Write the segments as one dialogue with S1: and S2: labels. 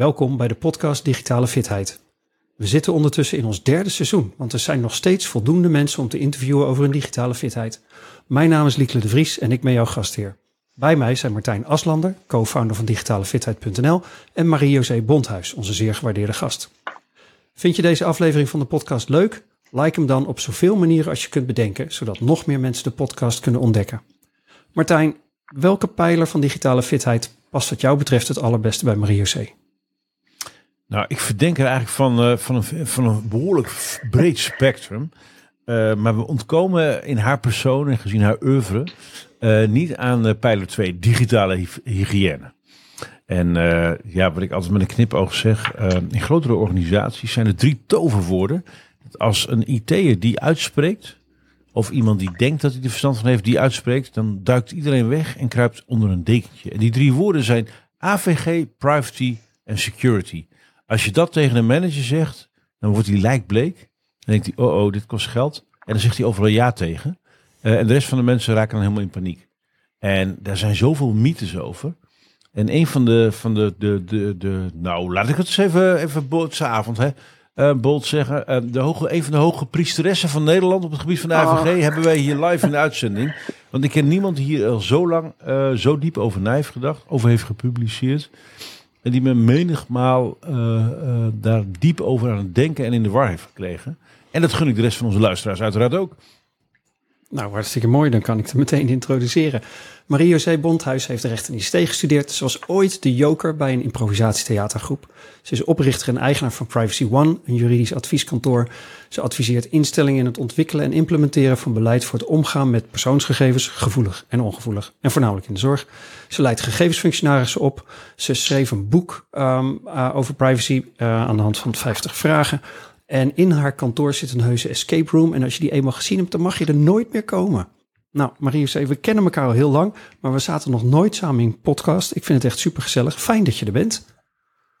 S1: Welkom bij de podcast Digitale Fitheid. We zitten ondertussen in ons derde seizoen, want er zijn nog steeds voldoende mensen om te interviewen over hun digitale fitheid. Mijn naam is Liekle de Vries en ik ben jouw gastheer. Bij mij zijn Martijn Aslander, co-founder van digitalefitheid.nl en Marie-José Bondhuis, onze zeer gewaardeerde gast. Vind je deze aflevering van de podcast leuk? Like hem dan op zoveel manieren als je kunt bedenken, zodat nog meer mensen de podcast kunnen ontdekken. Martijn, welke pijler van digitale fitheid past wat jou betreft het allerbeste bij Marie-José?
S2: Nou, ik verdenk er eigenlijk van, uh, van, een, van een behoorlijk breed spectrum. Uh, maar we ontkomen in haar persoon en gezien haar oeuvre uh, niet aan pijler 2, digitale hy hygiëne. En ja, wat ik altijd met een knipoog zeg, in grotere organisaties zijn er drie toverwoorden. Als een IT'er die uitspreekt, of iemand die denkt dat hij er verstand van heeft, die uitspreekt, dan duikt iedereen weg en kruipt onder een dekentje. En die drie woorden zijn AVG, privacy en security. Als je dat tegen een manager zegt, dan wordt hij lijkbleek. Dan denkt hij, oh oh, dit kost geld. En dan zegt hij overal ja tegen. Uh, en de rest van de mensen raken dan helemaal in paniek. En daar zijn zoveel mythes over. En een van de, van de, de, de, de nou laat ik het eens even, even avond, hè. Uh, Bolt zeggen, uh, de hoge, een van de hoge priesteressen van Nederland op het gebied van de AVG oh. hebben wij hier live in de uitzending. Want ik ken niemand die hier al zo lang, uh, zo diep over na heeft gedacht, over heeft gepubliceerd. En die me menigmaal uh, uh, daar diep over aan het denken en in de war heeft gekregen. En dat gun ik de rest van onze luisteraars uiteraard ook.
S1: Nou, hartstikke mooi. Dan kan ik het meteen introduceren. Marie-José Bondhuis heeft recht en ICT gestudeerd. Ze was ooit de joker bij een improvisatietheatergroep. Ze is oprichter en eigenaar van Privacy One, een juridisch advieskantoor. Ze adviseert instellingen in het ontwikkelen en implementeren van beleid voor het omgaan met persoonsgegevens, gevoelig en ongevoelig. En voornamelijk in de zorg. Ze leidt gegevensfunctionarissen op. Ze schreef een boek um, uh, over privacy uh, aan de hand van 50 vragen. En in haar kantoor zit een heuse escape room. En als je die eenmaal gezien hebt, dan mag je er nooit meer komen. Nou, Marie, we kennen elkaar al heel lang, maar we zaten nog nooit samen in podcast. Ik vind het echt super gezellig. Fijn dat je er bent.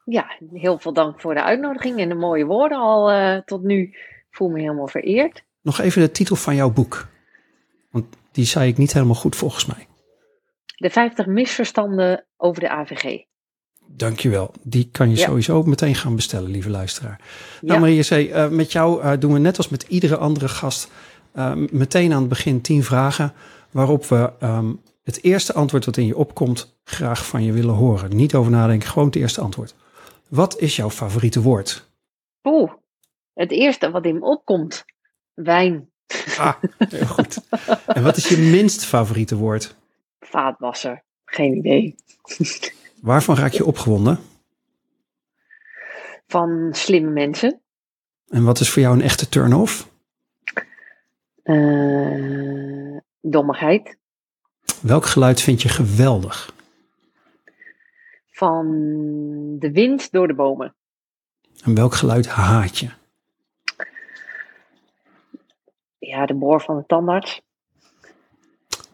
S3: Ja, heel veel dank voor de uitnodiging en de mooie woorden al uh, tot nu. Voel me helemaal vereerd.
S1: Nog even de titel van jouw boek. Want die zei ik niet helemaal goed volgens mij.
S3: De 50 misverstanden over de AVG.
S1: Dankjewel. Die kan je ja. sowieso meteen gaan bestellen, lieve luisteraar. Nou, ja. Maria C., uh, met jou uh, doen we net als met iedere andere gast uh, meteen aan het begin tien vragen waarop we um, het eerste antwoord wat in je opkomt graag van je willen horen. Niet over nadenken, gewoon het eerste antwoord. Wat is jouw favoriete woord?
S3: Oeh, het eerste wat in me opkomt. Wijn.
S1: Ah, heel goed. En wat is je minst favoriete woord?
S3: Vaatwasser. Geen idee.
S1: Waarvan raak je opgewonden?
S3: Van slimme mensen.
S1: En wat is voor jou een echte turn-off?
S3: Uh, dommigheid.
S1: Welk geluid vind je geweldig?
S3: Van de wind door de bomen.
S1: En welk geluid haat je?
S3: Ja, de boor van de tandarts.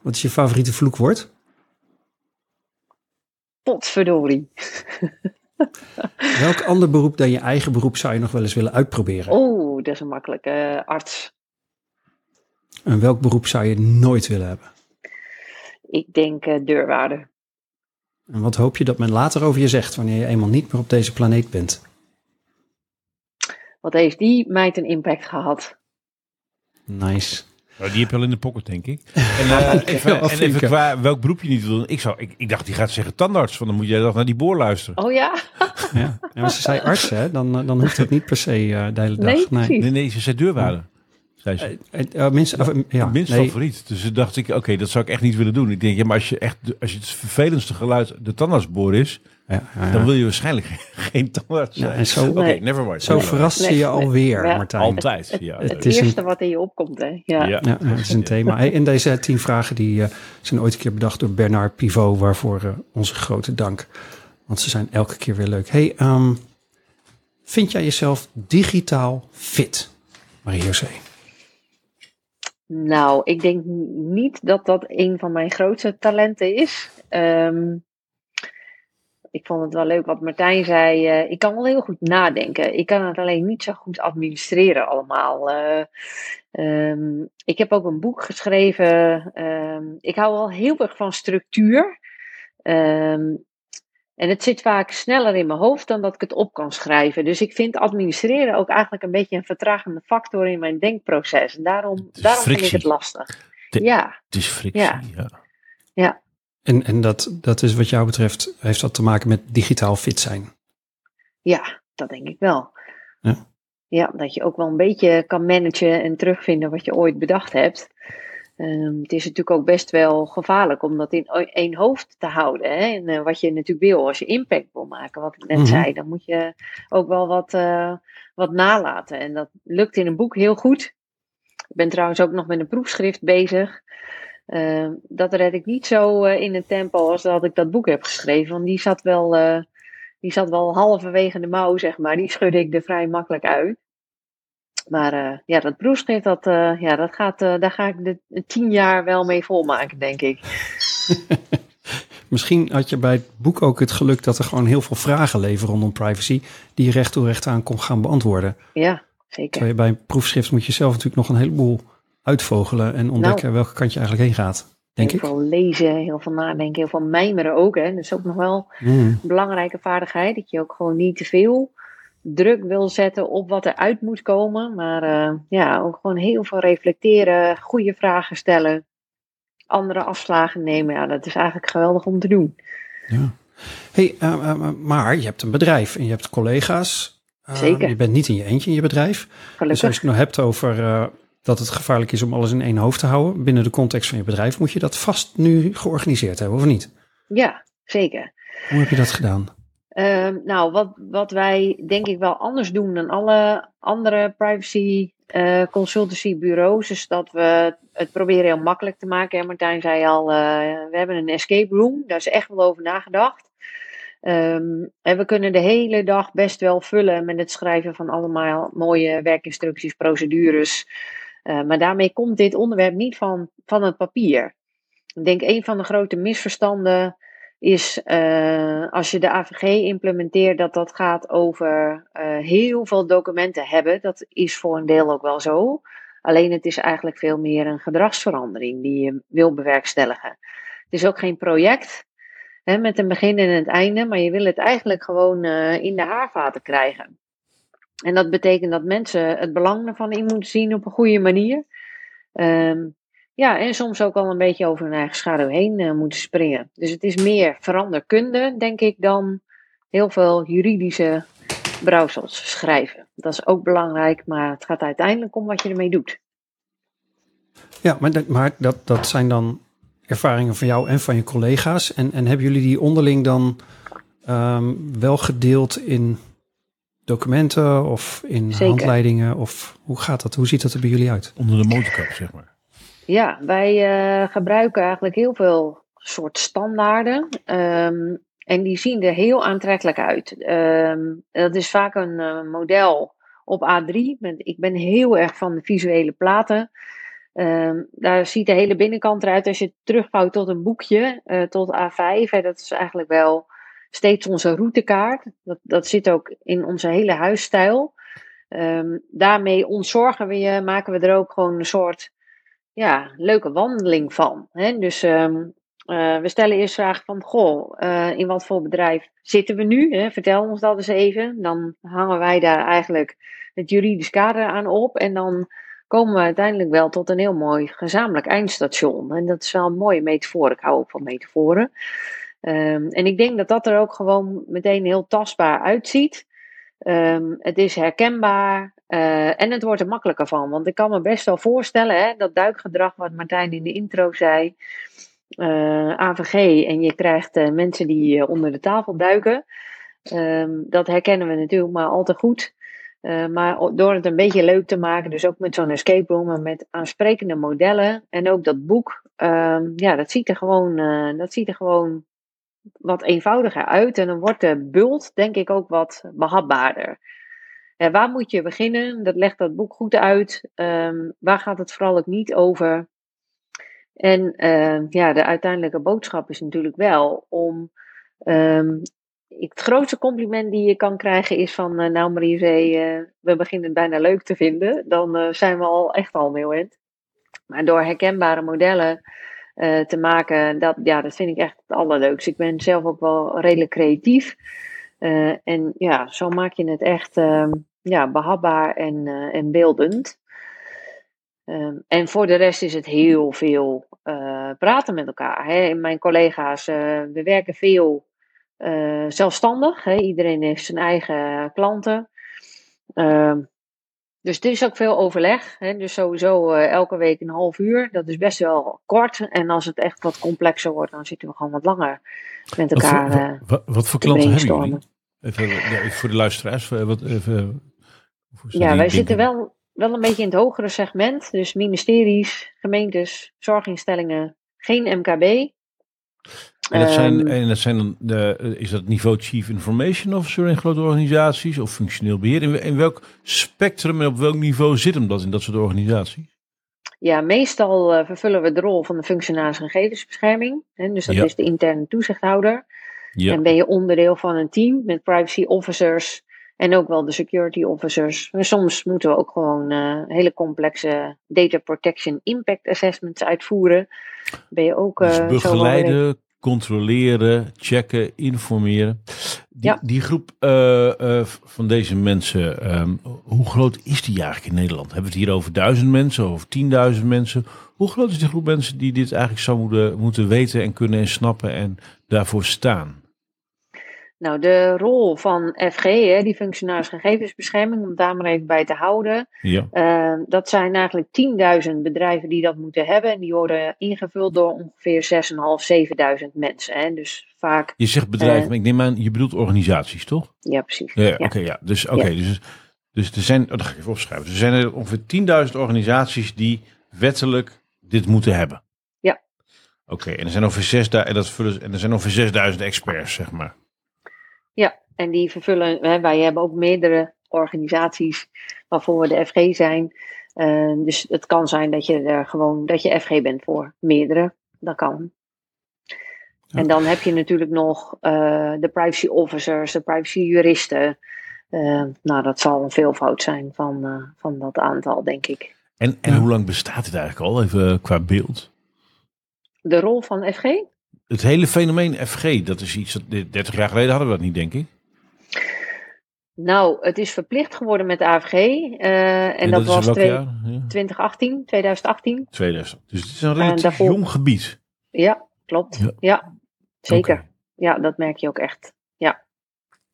S1: Wat is je favoriete vloekwoord?
S3: Potverdorie.
S1: Welk ander beroep dan je eigen beroep zou je nog wel eens willen uitproberen?
S3: Oeh, dat is een makkelijke uh, arts.
S1: En welk beroep zou je nooit willen hebben?
S3: Ik denk uh, deurwaarder.
S1: En wat hoop je dat men later over je zegt wanneer je eenmaal niet meer op deze planeet bent?
S3: Wat heeft die meid een impact gehad?
S1: Nice.
S2: Nou, die heb je al in de pocket, denk ik. En, uh, even, en even qua welk beroep je niet wil doen. Ik, zou, ik, ik dacht, die gaat zeggen tandarts. Van dan moet jij toch naar die boor luisteren.
S3: Oh ja?
S1: ja. maar ze zei arts, hè? Dan, dan hoeft het niet per se uh, de hele dag.
S3: Nee,
S2: nee. nee, nee, ze zei deurwaarder. Zei ze.
S1: Uh, uh, minst, uh, ja,
S2: minst nee. favoriet. Dus dacht ik, oké, okay, dat zou ik echt niet willen doen. Ik denk, ja, maar als je echt, als je het vervelendste geluid de tandartsboor is, ja, ja, dan wil je waarschijnlijk geen tandarts zijn.
S1: Ja, en zo,
S2: Oké, okay, never mind.
S1: Zo verrast ze je alweer. Martijn.
S2: Altijd,
S3: het,
S2: ja.
S3: Het, het, het eerste een, wat in je opkomt, hè. Ja,
S1: ja. het is een thema. Hey, en deze tien vragen die uh, zijn ooit een keer bedacht door Bernard Pivot, waarvoor uh, onze grote dank. Want ze zijn elke keer weer leuk. Hey, um, vind jij jezelf digitaal fit, Marie-José?
S3: Nou, ik denk niet dat dat een van mijn grootste talenten is. Um, ik vond het wel leuk wat Martijn zei. Uh, ik kan wel heel goed nadenken. Ik kan het alleen niet zo goed administreren allemaal. Uh, um, ik heb ook een boek geschreven. Um, ik hou wel heel erg van structuur. Um, en het zit vaak sneller in mijn hoofd dan dat ik het op kan schrijven. Dus ik vind administreren ook eigenlijk een beetje een vertragende factor in mijn denkproces. En daarom, daarom vind ik het lastig.
S2: De,
S3: ja.
S2: Het is frictie,
S3: ja.
S2: ja.
S3: Ja.
S1: En, en dat, dat is wat jou betreft, heeft dat te maken met digitaal fit zijn?
S3: Ja, dat denk ik wel.
S1: Ja.
S3: Ja, dat je ook wel een beetje kan managen en terugvinden wat je ooit bedacht hebt. Um, het is natuurlijk ook best wel gevaarlijk om dat in één hoofd te houden. Hè? En uh, wat je natuurlijk wil, als je impact wil maken, wat ik net mm -hmm. zei, dan moet je ook wel wat, uh, wat nalaten. En dat lukt in een boek heel goed. Ik ben trouwens ook nog met een proefschrift bezig. Uh, dat red ik niet zo in een tempo als dat ik dat boek heb geschreven. Want die zat wel, uh, die zat wel halverwege de mouw, zeg maar. Die schudde ik er vrij makkelijk uit. Maar uh, ja, dat proefschrift, dat, ja, dat gaat, daar ga ik de tien jaar wel mee volmaken, denk ik.
S1: Misschien had je bij het boek ook het geluk dat er gewoon heel veel vragen leven rondom privacy, die je recht toe recht aan kon gaan beantwoorden.
S3: Ja, zeker.
S1: Terwijl bij een proefschrift moet je zelf natuurlijk nog een heleboel uitvogelen en ontdekken nou, welke kant je eigenlijk heen gaat. Denk
S3: heel
S1: ik.
S3: veel lezen, heel veel nadenken, heel veel mijmeren ook. Hè. Dat is ook nog wel
S1: Mm.
S3: een belangrijke vaardigheid. Dat je ook gewoon niet te veel druk wil zetten op wat er uit moet komen. Maar uh, ja, ook gewoon heel veel reflecteren, goede vragen stellen, andere afslagen nemen. Ja, dat is eigenlijk geweldig om te doen.
S1: Ja. Hey, uh, uh, maar je hebt een bedrijf en je hebt collega's.
S3: Zeker.
S1: Je bent niet in je eentje in je bedrijf.
S3: Gelukkig.
S1: Dus als je het nou hebt over dat het gevaarlijk is om alles in één hoofd te houden binnen de context van je bedrijf, moet je dat vast nu georganiseerd hebben, of niet?
S3: Ja, zeker.
S1: Hoe heb je dat gedaan?
S3: Uh, nou, wat, wat wij denk ik wel anders doen dan alle andere privacy uh, consultancybureaus, is dat we het proberen heel makkelijk te maken. Hè. Martijn zei al, uh, we hebben een escape room, daar is echt wel over nagedacht. Um, en we kunnen de hele dag best wel vullen met het schrijven van allemaal mooie werkinstructies, procedures. Uh, maar daarmee komt dit onderwerp niet van, van het papier. Ik denk een van de grote misverstanden is uh, als je de AVG implementeert, dat dat gaat over uh, heel veel documenten hebben. Dat is voor een deel ook wel zo. Alleen het is eigenlijk veel meer een gedragsverandering die je wil bewerkstelligen. Het is ook geen project hè, met een begin en het einde, maar je wil het eigenlijk gewoon in de haarvaten krijgen. En dat betekent dat mensen het belang ervan in moeten zien op een goede manier. Um, ja, en soms ook al een beetje over hun eigen schaduw heen uh, moeten springen. Dus het is meer veranderkunde, denk ik, dan heel veel juridische brouwsels schrijven. Dat is ook belangrijk, maar het gaat uiteindelijk om wat je ermee doet.
S1: Ja, maar, dat, maar dat, dat zijn dan ervaringen van jou en van je collega's. En, en hebben jullie die onderling dan um, wel gedeeld in documenten of in
S3: Zeker.
S1: handleidingen? Of hoe gaat dat? Hoe ziet dat er bij jullie uit?
S2: Onder de motorkap, zeg maar.
S3: Ja, wij uh, gebruiken eigenlijk heel veel soort standaarden. Um, en die zien er heel aantrekkelijk uit. Um, dat is vaak een uh, model op A3. Ik ben heel erg van de visuele platen. Um, daar ziet de hele binnenkant eruit als je het terugvouwt tot een boekje, uh, tot A5. Hè, dat is eigenlijk wel steeds onze routekaart. Dat, dat zit ook in onze hele huisstijl. Um, daarmee ontzorgen we je, maken we er ook gewoon een soort ja, leuke wandeling van. Hè? Dus um, uh, we stellen eerst vragen van, goh, uh, in wat voor bedrijf zitten we nu? Hè? Vertel ons dat eens even. Dan hangen wij daar eigenlijk het juridisch kader aan op. En dan komen we uiteindelijk wel tot een heel mooi gezamenlijk eindstation. En dat is wel een mooie metafoor. Ik hou ook van metaforen. Um, en ik denk dat dat er ook gewoon meteen heel tastbaar uitziet. Um, het is herkenbaar uh, en het wordt er makkelijker van. Want ik kan me best wel voorstellen, hè, dat duikgedrag wat Martijn in de intro zei, uh, AVG, en je krijgt uh, mensen die onder de tafel duiken. Um, dat herkennen we natuurlijk maar al te goed. maar door het een beetje leuk te maken, dus ook met zo'n escape room, maar met aansprekende modellen en ook dat boek, ja, dat ziet er gewoon, dat ziet er gewoon wat eenvoudiger uit. En dan wordt de bult, denk ik, ook wat behapbaarder. Ja, waar moet je beginnen? Dat legt dat boek goed uit. Um, waar gaat het vooral ook niet over? En uh, ja, de uiteindelijke boodschap is natuurlijk wel om. Ik, het grootste compliment die je kan krijgen is van, uh, nou Marie uh, we beginnen het bijna leuk te vinden. Dan uh, zijn we al echt al heel. Maar door herkenbare modellen eh, te maken, dat, ja, dat vind ik echt het allerleukste. Ik ben zelf ook wel redelijk creatief. Eh, en ja, zo maak je het echt ehm, ja, behapbaar en, eh, en beeldend. Ehm, en voor de rest is het heel veel praten met elkaar. Hè. Mijn collega's, we werken veel zelfstandig. Hè. Iedereen heeft zijn eigen klanten. Ehm, dus er is ook veel overleg. Hè? Dus sowieso uh, elke week een half uur. Dat is best wel kort. En als het echt wat complexer wordt, dan zitten we gewoon wat langer met elkaar.
S2: Wat voor, wat, wat voor klanten hebben jullie? Even, ja, voor de luisteraars. Wat, even,
S3: ja, wij zitten wel, wel een beetje in het hogere segment. Dus ministeries, gemeentes, zorginstellingen, geen MKB.
S2: En dat zijn, ehm, en dat zijn dan de, is dat niveau Chief Information Officer in grote organisaties of functioneel beheer? In, in welk spectrum en op welk niveau zit hem dat in dat soort organisaties?
S3: Ja, meestal uh, vervullen we de rol van de functionaris gegevensbescherming. Hè, dus dat is de interne toezichthouder. Ja. En ben je onderdeel van een team met privacy officers en ook wel de security officers. Soms moeten we ook gewoon uh, hele complexe data protection impact assessments uitvoeren. Ben je ook
S2: uh, dus begeleiden, controleren, checken, informeren. Die, ja. die groep uh, uh, van deze mensen, um, hoe groot is die eigenlijk in Nederland? Hebben we het hier over duizend mensen of tienduizend mensen? Hoe groot is die groep mensen die dit eigenlijk zou moeten, moeten weten en kunnen en snappen en daarvoor staan?
S3: Nou, de rol van FG, hè, die functionaris gegevensbescherming, om daar maar even bij te houden. Ja. Uh, dat zijn eigenlijk 10.000 bedrijven die dat moeten hebben. En die worden ingevuld door ongeveer 6.500, 7.000 mensen. Hè. Dus vaak.
S2: Je zegt bedrijven, uh, maar ik neem aan, je bedoelt organisaties, toch?
S3: Ja, precies.
S2: Ja, ja. Oké, ja. Dus, oké, okay, dus, dus er zijn, oh, dat ga ik even opschrijven. Dus er zijn er ongeveer 10.000 organisaties die wettelijk dit moeten hebben.
S3: Ja.
S2: Oké, en er zijn ongeveer 6.000 en, dat vullen, en er zijn ongeveer 6.000 experts, zeg maar.
S3: Ja, en die vervullen, hè, wij hebben ook meerdere organisaties waarvoor we de FG zijn. Uh, dus het kan zijn dat je er gewoon, dat je FG bent voor meerdere. Dat kan. Ja. En dan heb je natuurlijk nog uh, de privacy officers, de privacy juristen. Uh, nou, dat zal een veelvoud zijn van, van dat aantal, denk ik.
S2: En, en hoe lang bestaat het eigenlijk al, even qua beeld?
S3: De rol van FG?
S2: Het hele fenomeen FG, dat is iets dat 30 jaar geleden hadden we dat niet, denk ik.
S3: Nou, het is verplicht geworden met de AVG. Uh, en, dat, dat was twee? Ja. 2018, 2018.
S2: 2000. Dus het is een relatief daarvoor... jong gebied.
S3: Ja, klopt. Ja, ja zeker. Okay. Ja, dat merk je ook echt. Ja.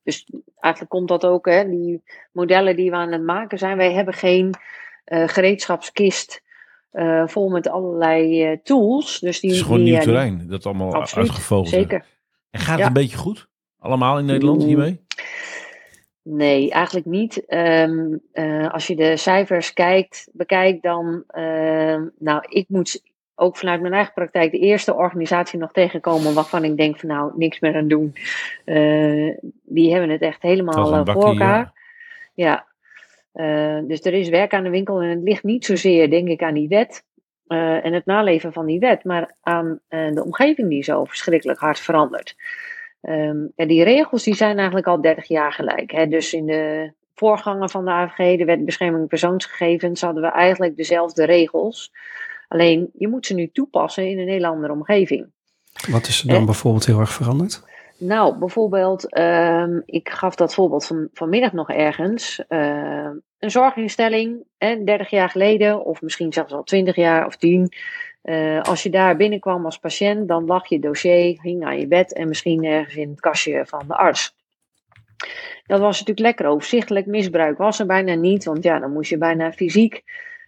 S3: Dus eigenlijk komt dat ook, hè, die modellen die we aan het maken zijn. Wij hebben geen uh, gereedschapskist uh, vol met allerlei uh, tools. Dus die,
S2: het is gewoon
S3: die,
S2: nieuw terrein, dat allemaal absoluut, uitgevogeld
S3: Zeker.
S2: En gaat het ja. een beetje goed? Allemaal in Nederland hiermee?
S3: Nee, eigenlijk niet. Um, uh, als je de cijfers kijkt, bekijkt, dan. nou, ik moet ook vanuit mijn eigen praktijk de eerste organisatie nog tegenkomen waarvan ik denk van nou, niks meer aan doen. die hebben het echt helemaal voor elkaar. Ja. ja. Uh, dus er is werk aan de winkel en het ligt niet zozeer, denk ik, aan die wet uh, en het naleven van die wet, maar aan uh, de omgeving die zo verschrikkelijk hard verandert. Um, en die regels die zijn eigenlijk al 30 jaar gelijk. Hè? Dus in de voorganger van de AVG, de Wet Bescherming Persoonsgegevens, hadden we eigenlijk dezelfde regels. Alleen je moet ze nu toepassen in een hele andere omgeving.
S1: Wat is er dan bijvoorbeeld heel erg veranderd?
S3: Nou, bijvoorbeeld, um, ik gaf dat voorbeeld van, vanmiddag nog ergens. Uh, een zorginstelling, hè, 30 jaar geleden, of misschien zelfs al 20 jaar of 10. Uh, als je daar binnenkwam als patiënt, dan lag je dossier, hing aan je bed en misschien ergens in het kastje van de arts. Dat was natuurlijk lekker overzichtelijk. Misbruik was er bijna niet, want ja, dan moest je bijna fysiek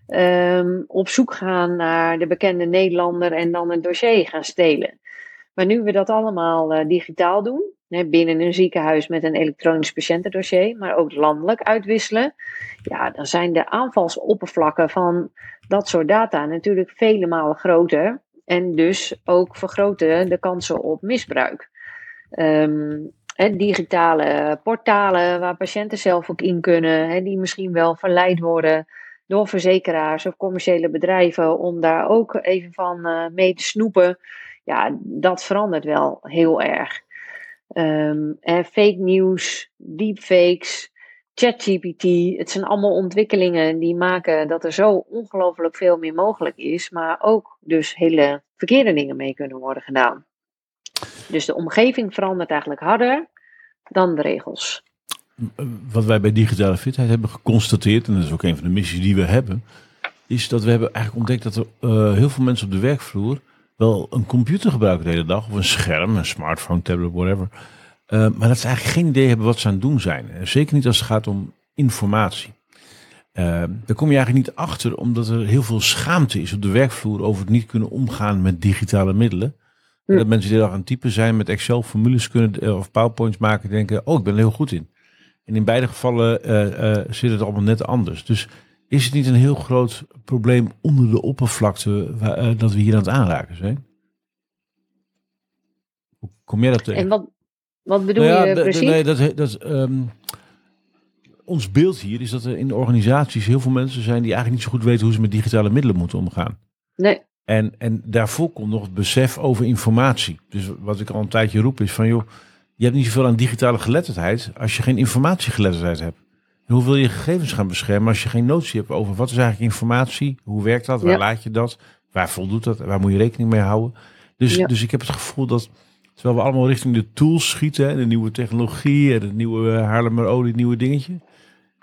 S3: um, op zoek gaan naar de bekende Nederlander en dan een dossier gaan stelen. Maar nu we dat allemaal uh, digitaal doen, hè, binnen een ziekenhuis met een elektronisch patiëntendossier, maar ook landelijk uitwisselen, ja, dan zijn de aanvalsoppervlakken van dat soort data natuurlijk vele malen groter. En dus ook vergroten de kansen op misbruik. Hè, digitale portalen waar patiënten zelf ook in kunnen, die misschien wel verleid worden door verzekeraars of commerciële bedrijven om daar ook even van uh, mee te snoepen ja, dat verandert wel heel erg. En fake news, deepfakes, ChatGPT, het zijn allemaal ontwikkelingen die maken dat er zo ongelooflijk veel meer mogelijk is, maar ook dus hele verkeerde dingen mee kunnen worden gedaan. Dus de omgeving verandert eigenlijk harder dan de regels.
S2: Wat wij bij digitale fitheid hebben geconstateerd, en dat is ook een van de missies die we hebben, is dat we hebben eigenlijk ontdekt dat er uh, heel veel mensen op de werkvloer wel een computer gebruiken de hele dag, of een scherm, een smartphone, tablet, whatever. Uh, maar dat ze eigenlijk geen idee hebben wat ze aan het doen zijn. Zeker niet als het gaat om informatie. Uh, daar kom je eigenlijk niet achter, omdat er heel veel schaamte is op de werkvloer over het niet kunnen omgaan met digitale middelen. Ja. Dat mensen die er aan het typen zijn met Excel-formules kunnen of PowerPoints maken, denken: Oh, ik ben er heel goed in. En in beide gevallen uh, zit het allemaal net anders. Dus is het niet een heel groot probleem onder de oppervlakte waar, uh, dat we hier aan het aanraken zijn? Hoe kom jij dat tegen?
S3: En wat, wat bedoel nou ja, je precies?
S2: Nee, dat, dat, um, ons beeld hier is dat er in organisaties heel veel mensen zijn die eigenlijk niet zo goed weten hoe ze met digitale middelen moeten omgaan.
S3: Nee.
S2: En, en daarvoor komt nog het besef over informatie. Dus wat ik al een tijdje roep is van joh, je hebt niet zoveel aan digitale geletterdheid als je geen informatiegeletterdheid hebt. Hoe wil je gegevens gaan beschermen als je geen notie hebt over wat is eigenlijk informatie? Hoe werkt dat? Waar ja. laat je dat? Waar voldoet dat? Waar moet je rekening mee houden? Dus, ja. dus ik heb het gevoel dat terwijl we allemaal richting de tools schieten, de nieuwe technologie en het nieuwe Haarlemmer olie, nieuwe dingetje.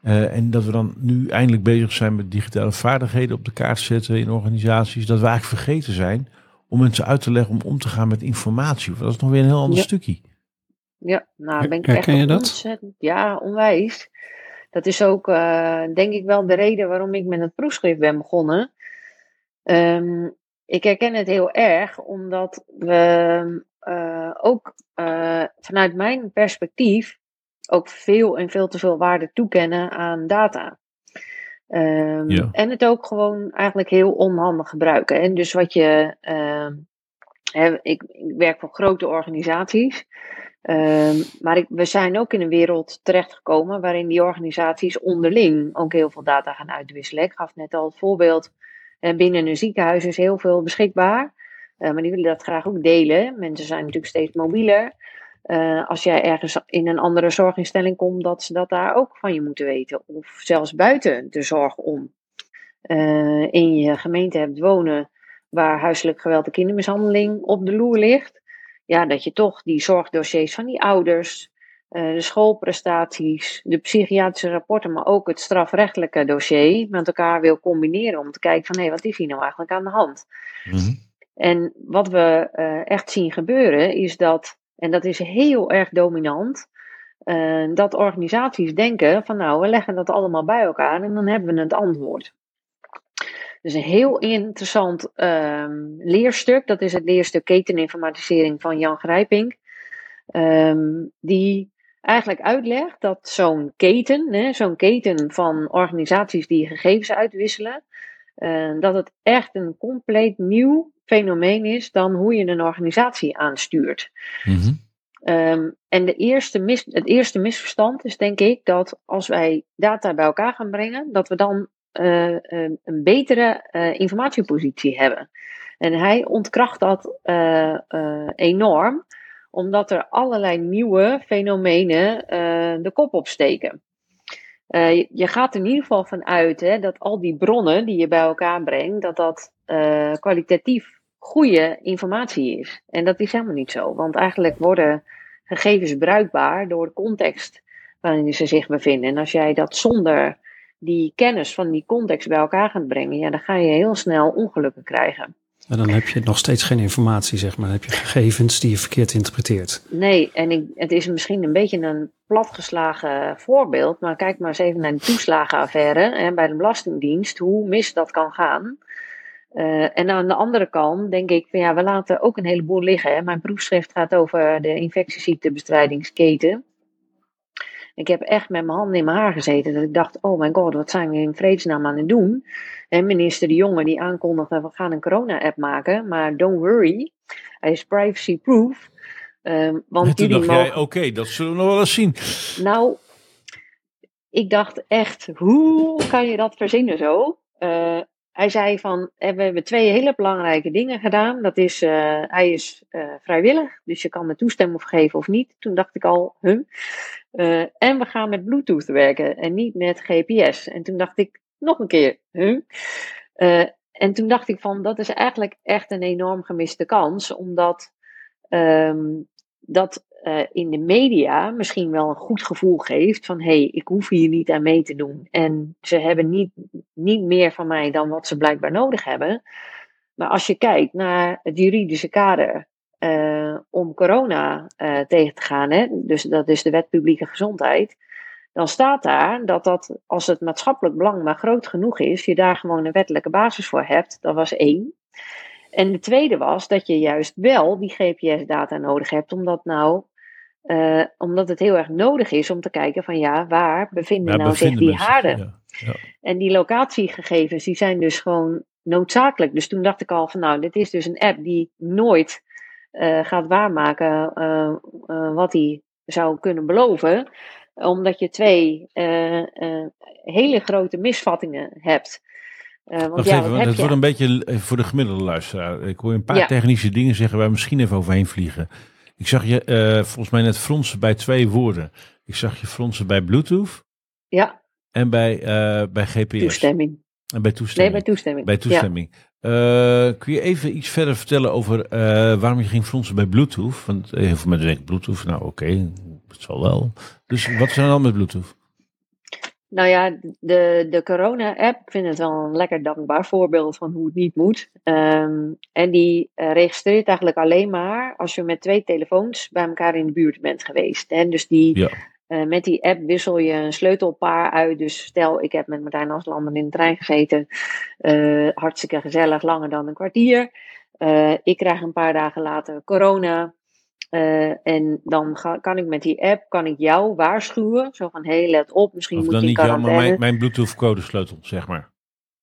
S2: Uh, en dat we dan nu eindelijk bezig zijn met digitale vaardigheden op de kaart zetten in organisaties. Dat we eigenlijk vergeten zijn om mensen uit te leggen om om te gaan met informatie. Dat is nog weer een heel ander
S3: ja.
S2: stukje.
S3: Ja, nou ben ik Herken echt je dat? ontzettend. Ja, onwijs. Dat is ook uh, denk ik wel de reden waarom ik met het proefschrift ben begonnen. Um, ik herken het heel erg, omdat we uh, ook uh, vanuit mijn perspectief ook veel en veel te veel waarde toekennen aan data. Um, ja. En het ook gewoon eigenlijk heel onhandig gebruiken. En dus wat je. Uh, hè, ik, ik, werk voor grote organisaties. Um, maar we zijn ook in een wereld terechtgekomen waarin die organisaties onderling ook heel veel data gaan uitwisselen. Ik gaf net al het voorbeeld. binnen een ziekenhuis is heel veel beschikbaar. Uh, maar die willen dat graag ook delen. Mensen zijn natuurlijk steeds mobieler. Uh, als jij ergens in een andere zorginstelling komt, dat ze dat daar ook van je moeten weten. Of zelfs buiten de zorg om. In je gemeente hebt wonen waar huiselijk geweld en kindermishandeling op de loer ligt. Ja, dat je toch die zorgdossiers van die ouders, uh, de schoolprestaties, de psychiatrische rapporten, maar ook het strafrechtelijke dossier met elkaar wil combineren. Om te kijken van hé, hey, wat is hier nou eigenlijk aan de hand? Mm -hmm. En wat we echt zien gebeuren is dat en dat is heel erg dominant. Uh, dat organisaties denken van nou, we leggen dat allemaal bij elkaar en dan hebben we het antwoord. Dus een heel interessant uh, leerstuk. Dat is het leerstuk keteninformatisering van Jan Grijping. Um, die eigenlijk uitlegt dat zo'n keten, zo'n keten van organisaties die gegevens uitwisselen, uh, dat het echt een compleet nieuw fenomeen is dan hoe je een organisatie aanstuurt. Mm-hmm. Um, en de eerste mis, het eerste misverstand is denk ik dat als wij data bij elkaar gaan brengen, dat we dan uh, een, een betere uh, informatiepositie hebben. En hij ontkracht dat uh, enorm, omdat er allerlei nieuwe fenomenen de kop opsteken. Je, je, gaat er in ieder geval van uit hè, dat al die bronnen die je bij elkaar brengt, dat dat kwalitatief goede informatie is. En dat is helemaal niet zo, want eigenlijk worden gegevens bruikbaar door de context waarin ze zich bevinden. En als jij dat zonder die kennis van die context bij elkaar gaat brengen, ja, dan ga je heel snel ongelukken krijgen.
S1: En dan heb je nog steeds geen informatie, zeg maar. Dan heb je gegevens die je verkeerd interpreteert.
S3: Nee, en ik, het is misschien een beetje een platgeslagen voorbeeld. Maar kijk maar eens even naar de toeslagenaffaire hè, bij de Belastingdienst. Hoe mis dat kan gaan. Uh, en aan de andere kant denk ik van ja, we laten ook een heleboel liggen. Hè. Mijn proefschrift gaat over de infectieziektebestrijdingsketen. Ik heb echt met mijn handen in mijn haar gezeten. Dat ik dacht, oh mijn god, wat zijn we in vredesnaam aan het doen? En minister De Jonge die aankondigde, we gaan een corona-app maken. Maar don't worry, hij is privacy-proof. Uh, want
S2: en toen dacht mogen... jij, oké, okay, dat zullen we nog wel eens zien.
S3: Nou, ik dacht echt, hoe kan je dat verzinnen zo? Uh, hij zei van, eh, we hebben twee hele belangrijke dingen gedaan. Dat is, uh, hij is uh, vrijwillig, dus je kan me toestemming geven of niet. Toen dacht ik al, huh? Uh, en we gaan met Bluetooth werken en niet met GPS. En toen dacht ik nog een keer, huh? en toen dacht ik van, dat is eigenlijk echt een enorm gemiste kans, omdat ehm, dat uh, in de media misschien wel een goed gevoel geeft van hé, hey, ik hoef hier niet aan mee te doen. En ze hebben niet, niet meer van mij dan wat ze blijkbaar nodig hebben. Maar als je kijkt naar het juridische kader uh, om corona uh, tegen te gaan, hè, dus dat is de wet publieke gezondheid, dan staat daar dat, dat als het maatschappelijk belang maar groot genoeg is, je daar gewoon een wettelijke basis voor hebt. Dat was één. En de tweede was dat je juist wel die GPS-data nodig hebt, omdat nou uh, omdat het heel erg nodig is om te kijken van ja, waar bevinden nou zich die haarden? Ja, ja. En die locatiegegevens die zijn dus gewoon noodzakelijk. Dus toen dacht ik al van nou, dit is dus een app die nooit uh, gaat waarmaken uh, wat hij zou kunnen beloven. Omdat je twee hele grote misvattingen hebt.
S2: Uh, want ja, even, het wordt een beetje voor de gemiddelde luisteraar. Ik hoor een paar ja. technische dingen zeggen waar we misschien even overheen vliegen. Ik zag je uh, volgens mij net fronsen bij twee woorden. Ik zag je fronsen bij Bluetooth.
S3: Ja.
S2: En bij, uh, bij GPS.
S3: Toestemming.
S2: En bij toestemming.
S3: Nee, bij toestemming.
S2: Bij toestemming. Ja. Uh, kun je even iets verder vertellen over waarom je ging fronsen bij Bluetooth? Want heel veel mensen denken Bluetooth, nou oké, okay, het zal wel. Dus wat is er dan met Bluetooth?
S3: Nou ja, de, de corona-app, vind het wel een lekker dankbaar voorbeeld van hoe het niet moet. Um, en die uh, registreert eigenlijk alleen maar als je met twee telefoons bij elkaar in de buurt bent geweest. En dus die, ja. Uh, met die app wissel je een sleutelpaar uit. Dus stel, ik heb met Martijn Aslanden in de trein gezeten. Uh, hartstikke gezellig, langer dan een kwartier. ik krijg een paar dagen later corona. En dan ga, kan ik met die app kan ik jou waarschuwen. Zo van, hé, hey, let op, misschien
S2: of
S3: moet
S2: dan
S3: je
S2: niet jou, maar mijn, mijn Bluetooth codesleutel, zeg maar.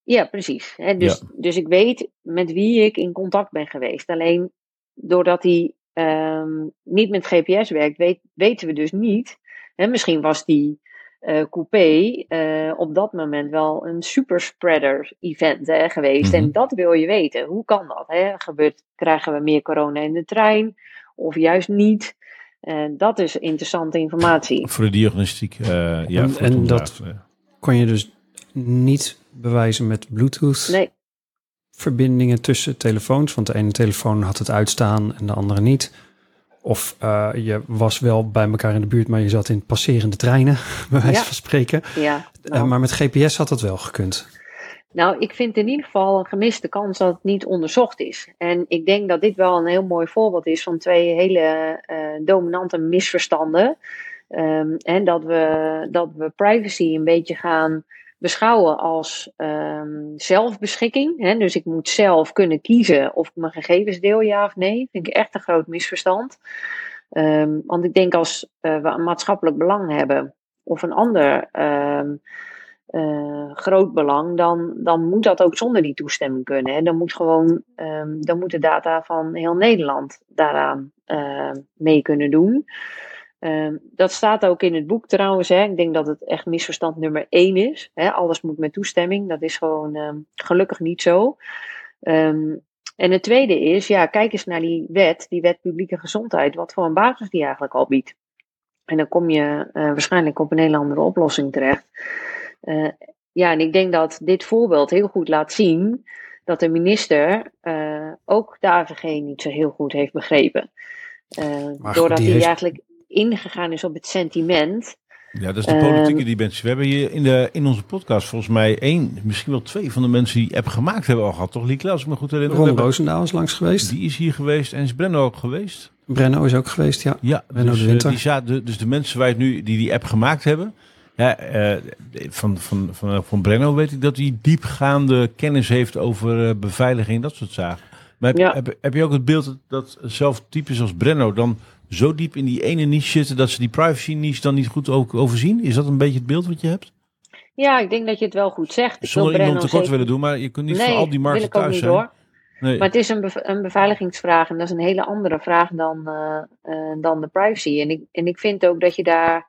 S3: Ja, precies. He, dus, ja. dus ik weet met wie ik in contact ben geweest. Alleen doordat hij um, niet met GPS werkt, weet, weten we dus niet. Hè, misschien was die uh, coupé uh, op dat moment wel een superspreader event hè, geweest. Mm -hmm. En dat wil je weten. Hoe kan dat? Hè? Gebeurt, krijgen we meer corona in de trein? of juist niet. Uh, dat is interessante informatie.
S2: Voor de diagnostiek, uh, ja.
S1: En, en dat kon je dus niet bewijzen met Bluetooth?
S3: Nee.
S1: Verbindingen tussen telefoons, want de ene telefoon had het uitstaan en de andere niet. Of uh, je was wel bij elkaar in de buurt, maar je zat in passerende treinen, bij wijze ja. van spreken.
S3: Ja,
S1: nou. maar met GPS had dat wel gekund.
S3: Nou, ik vind in ieder geval een gemiste kans dat het niet onderzocht is. En ik denk dat dit wel een heel mooi voorbeeld is van twee hele uh, dominante misverstanden. Um, en dat we, dat we privacy een beetje gaan beschouwen als um, zelfbeschikking. Hè? Dus ik moet zelf kunnen kiezen of ik mijn gegevens deel, ja of nee. Vind ik echt een groot misverstand. Um, want ik denk als uh, we een maatschappelijk belang hebben of een ander uh, groot belang, dan, dan moet dat ook zonder die toestemming kunnen. Hè. Dan, moet gewoon, dan moet de data van heel Nederland daaraan uh, mee kunnen doen. Um, dat staat ook in het boek trouwens. Hè. Ik denk dat het echt misverstand nummer één is. Hè. Alles moet met toestemming. Dat is gewoon um, gelukkig niet zo. Um, en het tweede is, ja, kijk eens naar die wet, die wet publieke gezondheid, wat voor een basis die eigenlijk al biedt. En dan kom je uh, waarschijnlijk op een hele andere oplossing terecht. Uh, ja, en ik denk dat dit voorbeeld heel goed laat zien dat de minister uh, ook de AVG niet zo heel goed heeft begrepen. Uh, doordat hij heeft... eigenlijk ingegaan is op het sentiment.
S2: Ja, dat is de politieke dimensie. We hebben hier in, de, in onze podcast volgens mij één, misschien wel twee van de mensen die app gemaakt hebben al gehad. Toch, Lieke, als ik me goed herinner.
S1: Ron Roosendaal is langs geweest.
S2: Die is hier geweest en is Brenno ook geweest?
S1: Brenno is ook geweest, ja.
S2: Ja, Brenno dus, de Winter. Die zaten, dus de mensen waar het nu, die die app gemaakt hebben, ja, uh, van, van, van, van Brenno weet ik dat hij diepgaande kennis heeft over uh, beveiliging, dat soort zaken. Maar heb, ja. heb, heb, je ook het beeld dat, dat zelf types als Brenno dan zo diep in die ene niche zitten dat ze die privacy niche dan niet goed ook overzien? Is dat een beetje het beeld wat je hebt?
S3: Ja, ik denk dat je het wel goed zegt.
S2: Ik Zonder iemand tekort zeker... willen doen, maar je kunt niet
S3: nee,
S2: voor al die markten thuis
S3: niet
S2: zijn.
S3: Hoor. Nee. Maar het is een, bev een, beveiligingsvraag en dat is een hele andere vraag dan, uh, uh, dan de privacy. En ik, en ik vind ook dat je daar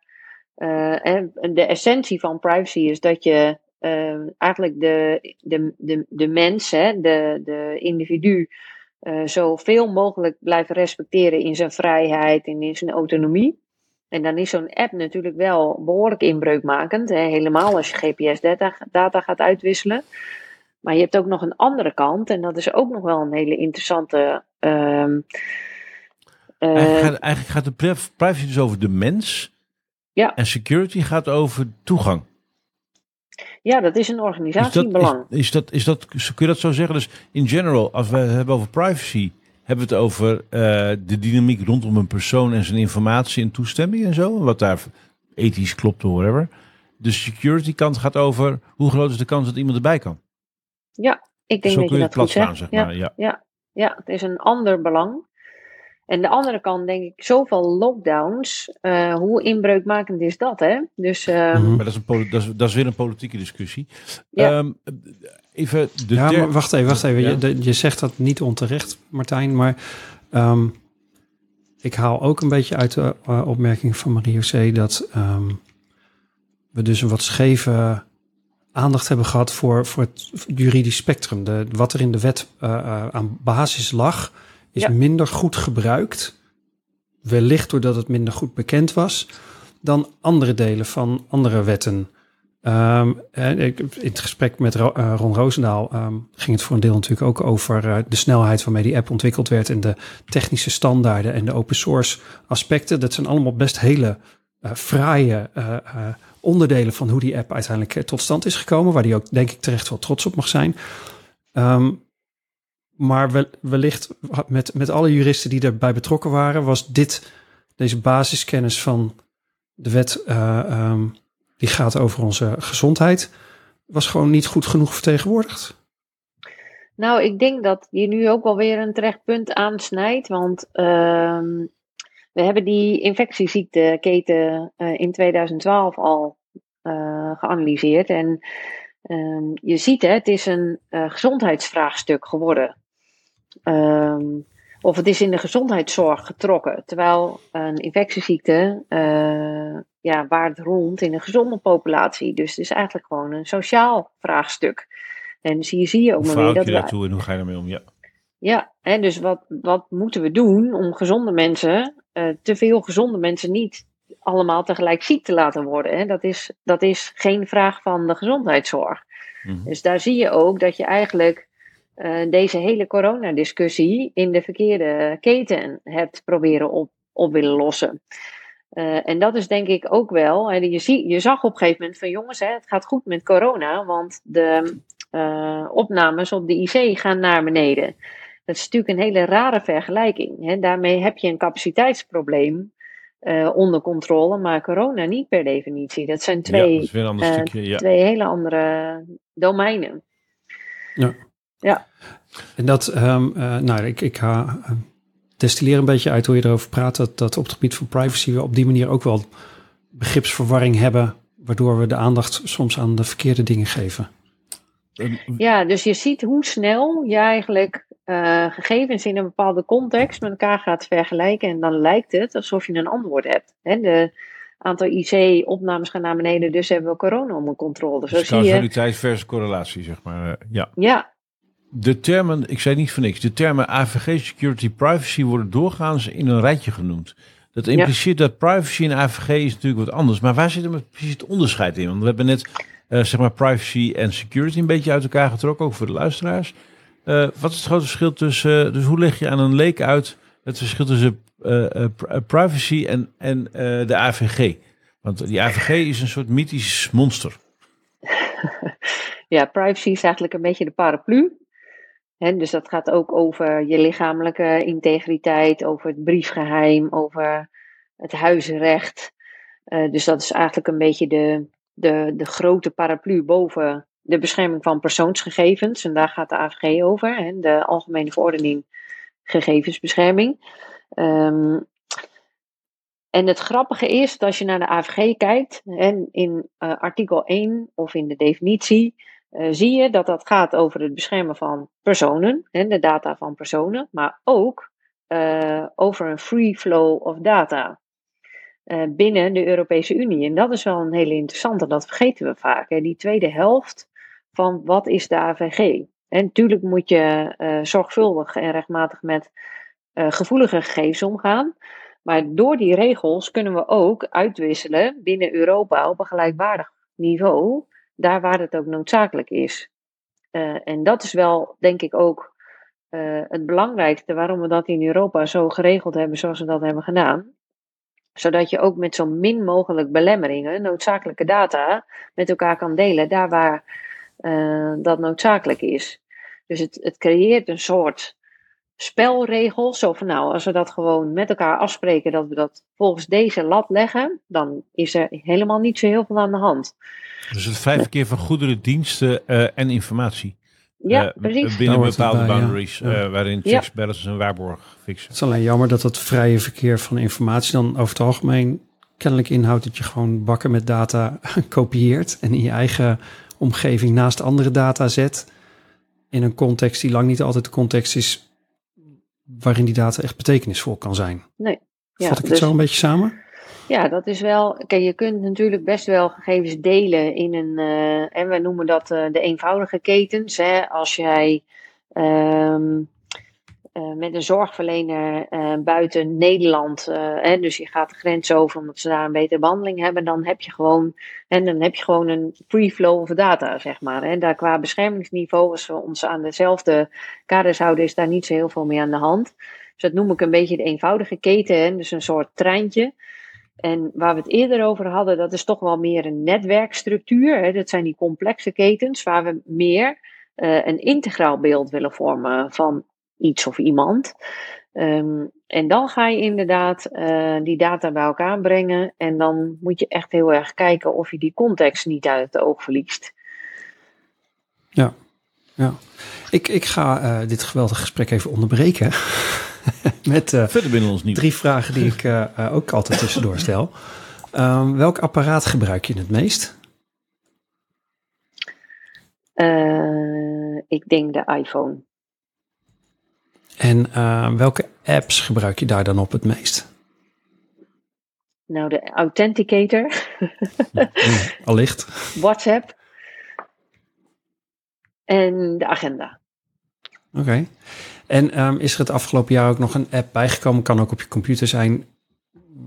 S3: uh, en de essentie van privacy is dat je eigenlijk de, de, de, de mens, hè, de, de individu, uh, zoveel mogelijk blijft respecteren in zijn vrijheid en in zijn autonomie. En dan is zo'n app natuurlijk wel behoorlijk inbreukmakend. Hè, helemaal als je GPS-data data gaat uitwisselen. Maar je hebt ook nog een andere kant, en dat is ook nog wel een hele interessante. ehm, eh,
S2: Eigenlijk, gaat, eigenlijk gaat de priv- privacy dus over de mens.
S3: Ja.
S2: En security gaat over toegang.
S3: Ja, dat is een organisatiebelang.
S2: is, is dat, is dat, kun je dat zo zeggen? Dus in general, als we het hebben over privacy, hebben we het over eh, de dynamiek rondom een persoon en zijn informatie en toestemming en zo. Wat daar ethisch klopt of whatever. De security kant gaat over hoe groot is de kans dat iemand erbij kan.
S3: Ik denk
S2: zo
S3: dat
S2: kun
S3: je
S2: je
S3: dat
S2: het
S3: goed
S2: plat
S3: zegt.
S2: slaan, zeg
S3: Ja.
S2: maar. Ja.
S3: Ja, het is een ander belang. En de andere kant denk ik, zoveel lockdowns, eh, hoe inbreukmakend is dat, hè? Dus ehm,
S1: Mhm.
S2: Maar dat is, een, dat, is, dat is weer een politieke discussie.
S3: Ja.
S2: Ehm, even de
S1: ja, maar wacht even, wacht even.
S2: Ja.
S1: Je, de- je zegt dat niet onterecht, Martijn, maar ehm, ik haal ook een beetje uit de eh, opmerking van Marie-José dat ehm, we dus een wat scheve aandacht hebben gehad voor, voor het juridisch spectrum. De, wat er in de wet eh, eh, aan basis lag, is
S3: Ja.
S1: minder goed gebruikt. Wellicht doordat het minder goed bekend was dan andere delen van andere wetten. Ehm, en ik, in het gesprek met Ro- eh, Ron Roosendaal ehm, ging het voor een deel natuurlijk ook over eh, de snelheid waarmee die app ontwikkeld werd en de technische standaarden en de open source aspecten. Dat zijn allemaal best hele eh fraaie onderdelen van hoe die app uiteindelijk tot stand is gekomen, waar die ook denk ik terecht wel trots op mag zijn. Ehm, maar wel, wellicht met, met alle juristen die erbij betrokken waren, was dit, deze basiskennis van de wet eh, ehm, die gaat over onze gezondheid, was gewoon niet goed genoeg vertegenwoordigd.
S3: nou, ik denk dat je nu ook wel weer een terecht punt aansnijdt, want ehm, we hebben die infectieziekteketen eh, in 2012 al eh, geanalyseerd. En ehm, je ziet, hè, het is een gezondheidsvraagstuk geworden. Ehm, of het is in de gezondheidszorg getrokken. Terwijl een infectieziekte eh ja, waart rond in een gezonde populatie. Dus het is eigenlijk gewoon een sociaal vraagstuk. En zie je, zie je ook maar weer
S2: je
S3: dat we
S2: daartoe en hoe ga je daarmee om? Ja.
S3: ja, hè, dus wat, wat moeten we doen om gezonde mensen, eh, te veel gezonde mensen niet allemaal tegelijk ziek te laten worden? Hè? Dat, is, dat is geen vraag van de gezondheidszorg.
S2: Mhm.
S3: Dus daar zie je ook dat je eigenlijk eh, deze hele coronadiscussie in de verkeerde keten hebt proberen op, op willen lossen. Eh, en dat is denk ik ook wel. Hè, je, zie, je zag op een gegeven moment van jongens, hè, het gaat goed met corona, want de eh, opnames op de IC gaan naar beneden. Dat is natuurlijk een hele rare vergelijking. Hè. Daarmee heb je een capaciteitsprobleem eh, onder controle, maar corona niet per definitie. Dat zijn
S2: ja,
S3: twee,
S2: dat is weer een ander
S3: eh,
S2: stukje. Ja.
S3: twee hele andere domeinen.
S1: En dat, ehm, eh, nou, ik, ik ga eh, destilleer een beetje uit hoe je erover praat, dat, dat op het gebied van privacy we op die manier ook wel begripsverwarring hebben, waardoor we de aandacht soms aan de verkeerde dingen geven.
S3: Ja, dus je ziet hoe snel je eigenlijk eh, gegevens in een bepaalde context met elkaar gaat vergelijken. En dan lijkt het alsof je een antwoord hebt. Hè, de aantal IC-opnames gaan naar beneden, dus hebben we corona onder controle. Zo
S2: Dus
S3: zie je.
S2: versus correlatie, zeg maar. eh, ja.
S3: Ja,
S2: De termen, ik zei niet voor niks, de termen AVG, security, privacy worden doorgaans in een rijtje genoemd. Dat impliceert dat privacy en AVG is natuurlijk wat anders. Maar waar zit hem precies het onderscheid in? Want we hebben net eh, zeg maar privacy en security een beetje uit elkaar getrokken, ook voor de luisteraars. Eh, wat is het grote verschil tussen, eh, dus hoe leg je aan een leek uit het verschil tussen pri- privacy en, en de AVG? Want die AVG is een soort mythisch monster.
S3: ja, privacy is eigenlijk een beetje de paraplu. Dus dat gaat ook over je lichamelijke integriteit, over het briefgeheim, over het huisrecht. Eh, dus dat is eigenlijk een beetje de, de, de grote paraplu boven de bescherming van persoonsgegevens. En daar gaat de AVG over, de Algemene Verordening Gegevensbescherming. Ehm, en het grappige is dat als je naar de AVG kijkt, in eh, artikel 1 of in de definitie, eh, zie je dat dat gaat over het beschermen van personen, hè, de data van personen, maar ook eh, over een free flow of data eh, binnen de Europese Unie. En dat is wel een hele interessante, dat vergeten we vaak. Hè, die tweede helft van wat is de AVG? En natuurlijk moet je zorgvuldig en rechtmatig met gevoelige gegevens omgaan. Maar door die regels kunnen we ook uitwisselen binnen Europa op een gelijkwaardig niveau, daar waar het ook noodzakelijk is. eh, en dat is wel, denk ik, ook eh, het belangrijkste waarom we dat in Europa zo geregeld hebben zoals we dat hebben gedaan. Zodat je ook met zo min mogelijk belemmeringen noodzakelijke data met elkaar kan delen, daar waar eh, dat noodzakelijk is. Dus het, het creëert een soort spelregels. Zo van nou, als we dat gewoon met elkaar afspreken dat we dat volgens deze lat leggen, dan is er helemaal niet zo heel veel aan de hand.
S2: Dus het vijf keer van goederen, diensten uh, en informatie.
S3: Ja,
S2: uh,
S3: precies.
S2: Binnen
S1: het
S2: bepaalde
S1: bij,
S2: boundaries,
S1: Ja.
S2: uh, waarin
S3: Ja.
S2: checks, balances en waarborg fixen.
S1: Het is alleen jammer dat dat vrije verkeer van informatie dan over het algemeen kennelijk inhoudt dat je gewoon bakken met data kopieert en in je eigen omgeving naast andere data zet. In een context die lang niet altijd de context is waarin die data echt betekenisvol kan zijn.
S3: Nee. Ja,
S1: Vat ik het
S3: dus-
S1: zo een beetje samen?
S3: Ja, dat is wel. Kijk, je kunt natuurlijk best wel gegevens delen in een. eh, en we noemen dat eh, de eenvoudige ketens. Hè. Als jij ehm, eh, met een zorgverlener eh, buiten Nederland. eh, hè, dus je gaat de grens over omdat ze daar een betere behandeling hebben. Dan heb je gewoon. En dan heb je gewoon een free flow of data, zeg maar. En daar qua beschermingsniveau, als we ons aan dezelfde kaders houden, is daar niet zo heel veel mee aan de hand. Dus dat noem ik een beetje de eenvoudige keten. Hè. Dus een soort treintje. En waar we het eerder over hadden, dat is toch wel meer een netwerkstructuur. Hè. Dat zijn die complexe ketens waar we meer een integraal beeld willen vormen van iets of iemand. Ehm, en dan ga je inderdaad eh, die data bij elkaar brengen. En dan moet je echt heel erg kijken of je die context niet uit het oog verliest.
S1: Ja. Ik, ik ga eh, dit geweldige gesprek even onderbreken. Met eh,
S2: Verder binnen ons niet.
S1: drie vragen die ik ook altijd tussendoor stel. Ehm, welk apparaat gebruik je het meest?
S3: Eh, ik denk de iPhone.
S1: En eh, welke apps gebruik je daar dan op het meest?
S3: Nou, de Authenticator,
S1: Allicht.
S3: WhatsApp en de agenda.
S1: Oké. En ehm, is er het afgelopen jaar ook nog een app bijgekomen? Kan ook op je computer zijn.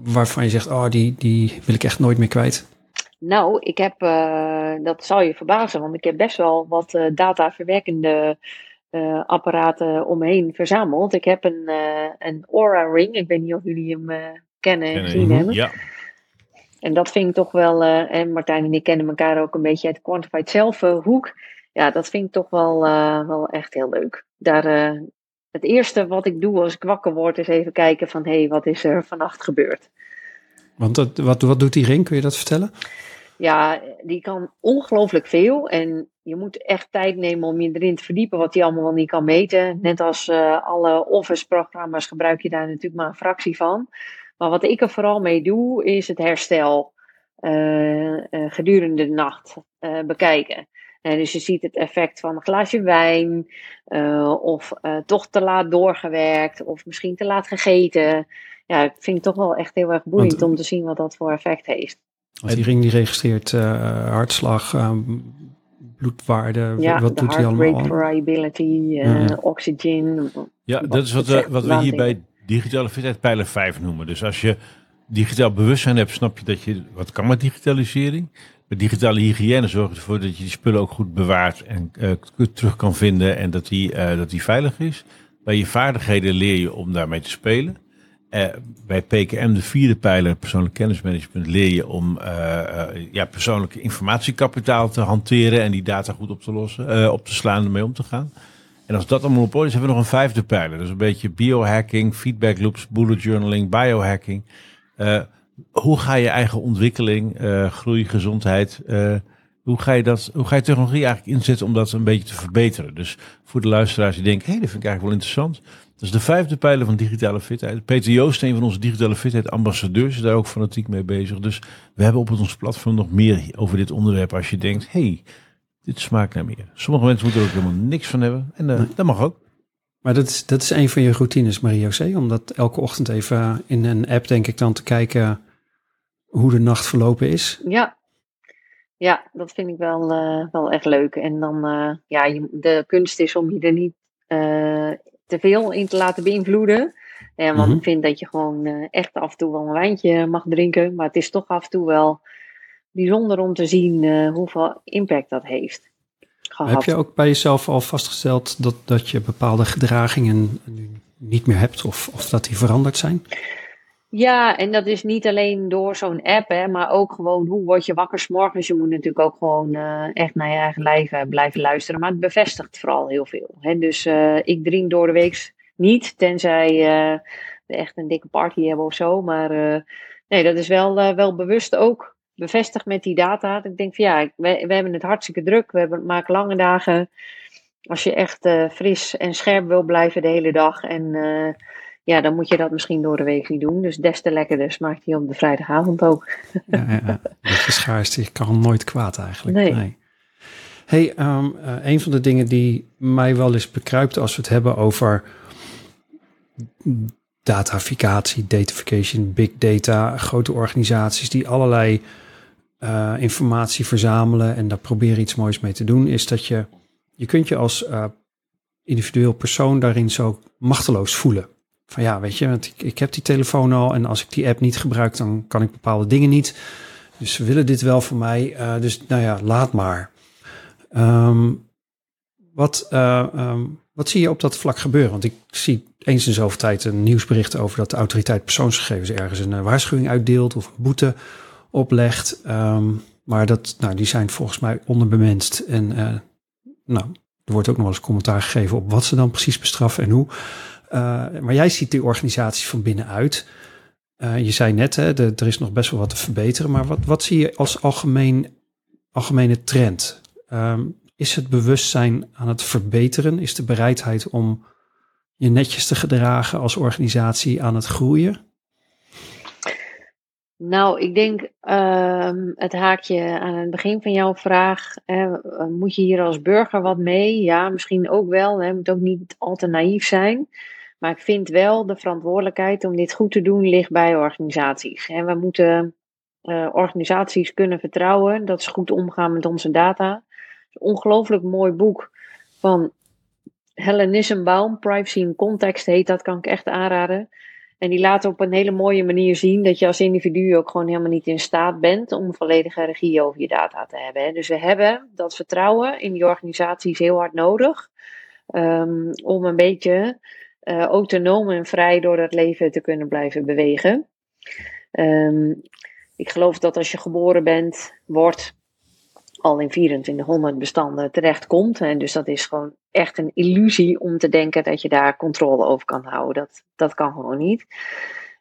S1: Waarvan je zegt, oh, die, die wil ik echt nooit meer kwijt.
S3: Nou, ik heb, eh, dat zal je verbazen, want ik heb best wel wat eh, dataverwerkende eh, apparaten omheen verzameld. Ik heb een, eh, een Aura Ring, ik weet niet of jullie hem eh, kennen en gezien hebben.
S2: Ja,
S3: En dat vind ik toch wel, eh, en Martijn en ik kennen elkaar ook een beetje uit de Quantified Self hoek. Ja, dat vind ik toch wel, eh, wel echt heel leuk. Daar, eh, het eerste wat ik doe als ik wakker word is even kijken van, hé, hey, wat is er vannacht gebeurd?
S1: Want dat, wat, wat doet die ring? Kun je dat vertellen?
S3: Ja, die kan ongelooflijk veel. En je moet echt tijd nemen om je erin te verdiepen wat die allemaal wel niet kan meten. Net als eh, alle Office-programma's gebruik je daar natuurlijk maar een fractie van. Maar wat ik er vooral mee doe, is het herstel eh, eh, gedurende de nacht bekijken. En dus je ziet het effect van een glaasje wijn, of toch te laat doorgewerkt, of misschien te laat gegeten. Ja, ik vind het toch wel echt heel erg boeiend
S1: Want-
S3: om te zien wat dat voor effect heeft.
S1: Die ring die registreert hartslag, bloedwaarde.
S3: Ja,
S1: wat doet
S3: heart
S1: allemaal?
S3: rate variability, eh
S1: Ja, ja.
S3: oxygen.
S2: ja dat is wat, we, wat we hier bij digitale fitheid pijler 5 noemen. Dus als je digitaal bewustzijn hebt, snap je dat je wat kan met digitalisering. Met digitale hygiëne zorgt ervoor dat je die spullen ook goed bewaart en eh, terug kan vinden en dat die, eh, dat die veilig is. Bij je vaardigheden leer je om daarmee te spelen. Eh, bij PKM, de vierde pijler, persoonlijk kennismanagement, leer je om eh, ja, persoonlijke informatiekapitaal te hanteren en die data goed op te lossen, eh, op te slaan en ermee om te gaan. En als dat allemaal op orde is, hebben we nog een vijfde pijler. Is een beetje biohacking, feedback loops, bullet journaling, biohacking. Hoe ga je eigen ontwikkeling, groei, gezondheid, hoe, ga je dat, hoe ga je technologie eigenlijk inzetten om dat een beetje te verbeteren? Dus voor de luisteraars die denken, hé, hey, dat vind ik eigenlijk wel interessant. Dat is de vijfde pijler van digitale fitheid. Peter Joost, een van onze digitale fitheid ambassadeurs, is daar ook fanatiek mee bezig. Dus we hebben op ons platform nog meer over dit onderwerp als je denkt, hé, hey, dit smaakt naar meer. Sommige mensen moeten er ook helemaal niks van hebben. En eh, dat mag ook.
S1: Maar dat is, dat is een van je routines, Marie-José. Om dat elke ochtend even in een app, denk ik, dan te kijken hoe de nacht verlopen is.
S3: Ja. Ja, dat vind ik wel, eh, wel echt leuk. En dan, eh, ja, je, de kunst is om je er niet eh, te veel in te laten beïnvloeden. En want
S1: Mhm.
S3: ik vind dat je gewoon echt af en toe wel een wijntje mag drinken. Maar het is toch af en toe wel bijzonder om te zien hoeveel impact dat heeft. gehad.
S1: Heb je ook bij jezelf al vastgesteld dat, dat je bepaalde gedragingen nu niet meer hebt of, of dat die veranderd zijn?
S3: Ja, en dat is niet alleen door zo'n app, hè, maar ook gewoon hoe word je wakker s'morgens. Je moet natuurlijk ook gewoon uh, echt naar je eigen lijf uh, blijven luisteren. Maar het bevestigt vooral heel veel. Hè. Dus uh, ik drink door de week niet, tenzij we echt een dikke party hebben of zo. Maar nee, dat is wel, wel bewust ook bevestigd met die data. Dat ik denk van ja, we, we hebben het hartstikke druk. We hebben, maken lange dagen. Als je echt fris en scherp wil blijven de hele dag en ja, dan moet je dat misschien door de week niet doen. Dus des te lekkerder smaakt hij op de vrijdagavond ook.
S1: ja, ja, ja. beetje schaarste, je kan nooit kwaad eigenlijk.
S3: Nee. nee.
S1: Hey, um, uh, een van de dingen die mij wel eens bekruipt als we het hebben over dataficatie, datafication, big data, grote organisaties die allerlei uh, informatie verzamelen en daar proberen iets moois mee te doen, is dat je, je kunt je als uh, individueel persoon daarin zo machteloos voelen. Van ja, weet je, want ik, ik heb die telefoon al en als ik die app niet gebruik, dan kan ik bepaalde dingen niet. Dus ze willen dit wel voor mij. Uh, dus nou ja, laat maar. Um, wat, uh, um, wat zie je op dat vlak gebeuren? Want ik zie eens in zoveel tijd een nieuwsbericht over dat de autoriteit persoonsgegevens ergens een uh, waarschuwing uitdeelt of een boete oplegt. Um, maar dat, nou, die zijn volgens mij onderbemenst. En nou, er wordt ook nog wel eens commentaar gegeven op wat ze dan precies bestraffen en hoe. Uh, maar jij ziet die organisatie van binnenuit. Uh, je zei net, hè, er is nog best wel wat te verbeteren. Maar wat, wat zie je als algemeen, algemene trend? Um, is het bewustzijn aan het verbeteren? Is de bereidheid om je netjes te gedragen als organisatie aan het groeien?
S3: Nou, ik denk uh, het haakje aan het begin van jouw vraag. moet je hier als burger wat mee? Ja, misschien ook wel. Hè, moet ook niet al te naïef zijn. Maar ik vind wel de verantwoordelijkheid om dit goed te doen ligt bij organisaties. En we moeten uh, organisaties kunnen vertrouwen dat ze goed omgaan met onze data. Een ongelooflijk mooi boek van Helen Nissenbaum, Privacy in Context heet dat, kan ik echt aanraden. En die laat op een hele mooie manier zien dat je als individu ook gewoon helemaal niet in staat bent om volledige regie over je data te hebben. Dus we hebben dat vertrouwen in die organisaties heel hard nodig um, om een beetje uh, autonoom en vrij door het leven te kunnen blijven bewegen. Um, ik geloof dat als je geboren bent, wordt, al in 2400 bestanden terechtkomt. En dus dat is gewoon echt een illusie om te denken dat je daar controle over kan houden. Dat, dat kan gewoon niet.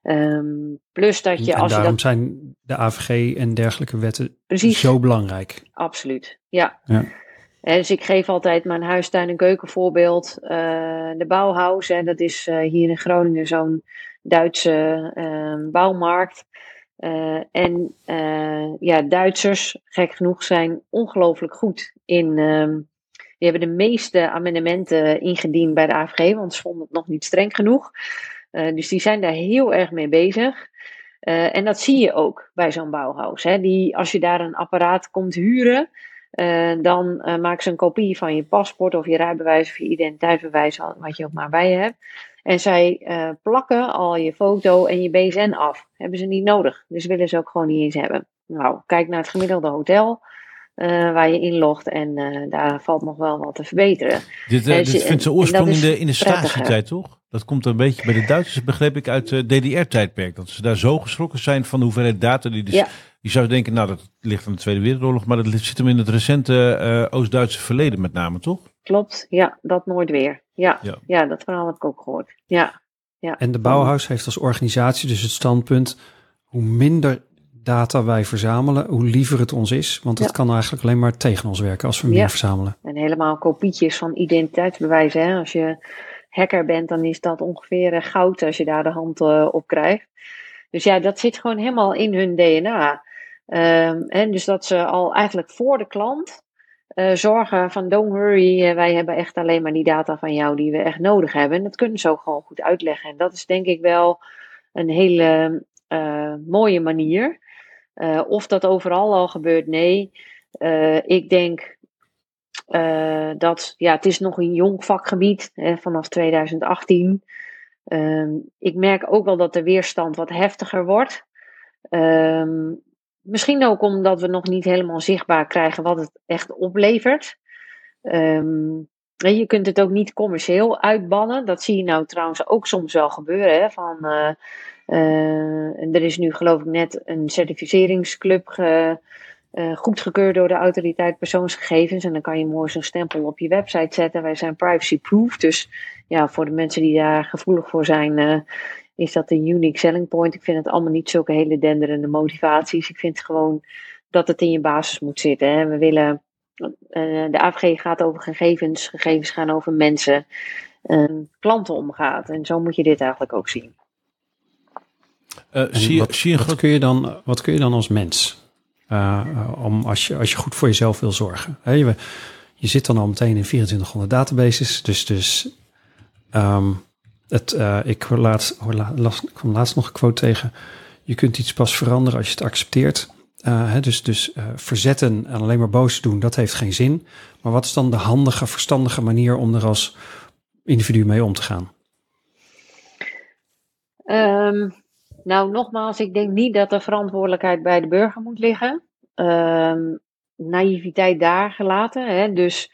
S3: Um, plus dat je
S1: en
S3: als
S1: daarom
S3: je dat...
S1: zijn de AVG en dergelijke wetten
S3: Precies.
S1: zo belangrijk.
S3: Absoluut, ja.
S1: ja.
S3: Dus ik geef altijd mijn huistuin- en keukenvoorbeeld. Uh, de Bauhaus, dat is uh, hier in Groningen zo'n Duitse uh, bouwmarkt. Uh, en ja, Duitsers, gek genoeg, zijn ongelooflijk goed in. Um, die hebben de meeste amendementen ingediend bij de AVG, want ze vonden het nog niet streng genoeg. dus die zijn daar heel erg mee bezig. en dat zie je ook bij zo'n Bauhaus. Hè. Die, als je daar een apparaat komt huren. Uh, dan uh, maak ze een kopie van je paspoort of je rijbewijs of je identiteitsbewijs, wat je ook maar bij je hebt. En zij uh, plakken al je foto en je BSN af. Hebben ze niet nodig. Dus willen ze ook gewoon niet eens hebben. Nou, kijk naar het gemiddelde hotel. waar je inlogt en daar valt nog wel wat te verbeteren.
S2: Dit, dit vindt zijn oorsprong in de, in de statietijd, toch? Dat komt een beetje bij de Duitsers, begreep ik, uit het DDR-tijdperk. Dat ze daar zo geschrokken zijn van de hoeveelheid data die dus
S3: ja.
S2: Je zou denken, nou dat ligt aan de Tweede Wereldoorlog, maar dat zit hem in het recente uh, Oost-Duitse verleden met name, toch?
S3: Klopt, ja, dat nooit weer. Ja, ja. ja dat verhaal heb ik ook gehoord. Ja, ja.
S1: En de Bauhaus heeft als organisatie dus het standpunt, hoe minder data wij verzamelen, hoe liever het ons is. Want het ja. kan eigenlijk alleen maar tegen ons werken als we meer
S3: ja.
S1: verzamelen.
S3: En helemaal kopietjes van identiteitsbewijzen. Hè? Als je hacker bent, dan is dat ongeveer goud als je daar de hand uh, op krijgt. Dus ja, dat zit gewoon helemaal in hun DNA. En dus dat ze al eigenlijk voor de klant uh, zorgen van don't worry, uh, wij hebben echt alleen maar die data van jou die we echt nodig hebben. En dat kunnen ze ook gewoon goed uitleggen. En dat is denk ik wel een hele uh, mooie manier. of dat overal al gebeurt, nee. ik denk dat, ja, het is nog een jong vakgebied hè, vanaf 2018. Um, ik merk ook wel dat de weerstand wat heftiger wordt. Um, misschien ook omdat we nog niet helemaal zichtbaar krijgen wat het echt oplevert. Ehm, je kunt het ook niet commercieel uitbannen. Dat zie je nou trouwens ook soms wel gebeuren. Hè, van, uh, uh, er is nu geloof ik net een certificeringsclub ge, uh, goedgekeurd door de autoriteit persoonsgegevens. En dan kan je mooi zo'n stempel op je website zetten. Wij zijn privacy-proof. Dus ja, voor de mensen die daar gevoelig voor zijn, is dat een unique selling point. Ik vind het allemaal niet zulke hele denderende motivaties. Ik vind gewoon dat het in je basis moet zitten. Hè. We willen, uh, de AVG gaat over gegevens, gegevens gaan over mensen, uh, klanten omgaat. En zo moet je dit eigenlijk ook zien.
S1: Uh, zie, wat, zie je wat, kun je dan, wat kun je dan als mens? om als, je, als je goed voor jezelf wil zorgen. Hè, je, je zit dan al meteen in 2400 databases. Dus, dus um, uh, ik laatst, kwam laatst nog een quote tegen. Je kunt iets pas veranderen als je het accepteert. Uh, hè, dus dus uh, verzetten en alleen maar boos doen, dat heeft geen zin. Maar wat is dan de handige, verstandige manier om er als individu mee om te gaan?
S3: Um, nou, nogmaals, ik denk niet dat de verantwoordelijkheid bij de burger moet liggen. Um, naïviteit daar gelaten. Hè? Dus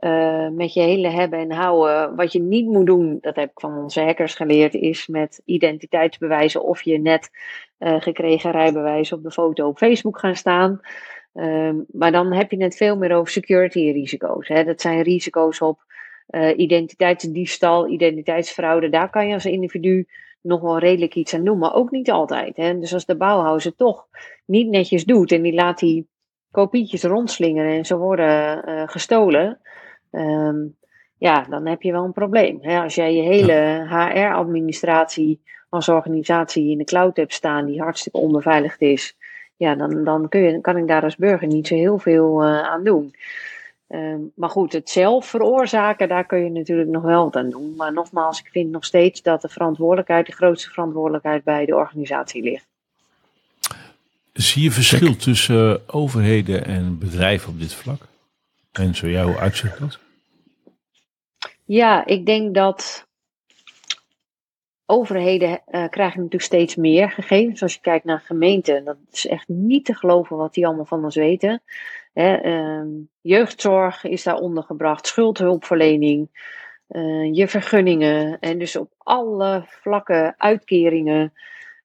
S3: uh, met je hele hebben en houden. Wat je niet moet doen, dat heb ik van onze hackers geleerd, is met identiteitsbewijzen of je net uh, gekregen rijbewijs op de foto op Facebook gaan staan. Uh, maar dan heb je het veel meer over security risico's. Hè. Dat zijn risico's op uh, identiteitsdiefstal, identiteitsfraude. Daar kan je als individu nog wel redelijk iets aan doen, maar ook niet altijd. Hè. Dus als de bouwhuis het toch niet netjes doet en die laat die kopietjes rondslingeren en ze worden gestolen, um, ja, dan heb je wel een probleem. als jij je hele HR-administratie als organisatie in de cloud hebt staan, die hartstikke onbeveiligd is, ja, dan, dan kun je, kan ik daar als burger niet zo heel veel uh, aan doen. Um, maar goed, het zelf veroorzaken, daar kun je natuurlijk nog wel wat aan doen. Maar nogmaals, ik vind nog steeds dat de verantwoordelijkheid, de grootste verantwoordelijkheid bij de organisatie ligt.
S2: Zie je verschil tussen uh, overheden en bedrijven op dit vlak? En zo hoe uitzicht dat?
S3: Ja, ik denk dat overheden uh, krijgen natuurlijk steeds meer gegevens. Als je kijkt naar gemeenten, dat is echt niet te geloven wat die allemaal van ons weten. Hè, uh, jeugdzorg is daar ondergebracht, schuldhulpverlening, uh, je vergunningen. En dus op alle vlakken uitkeringen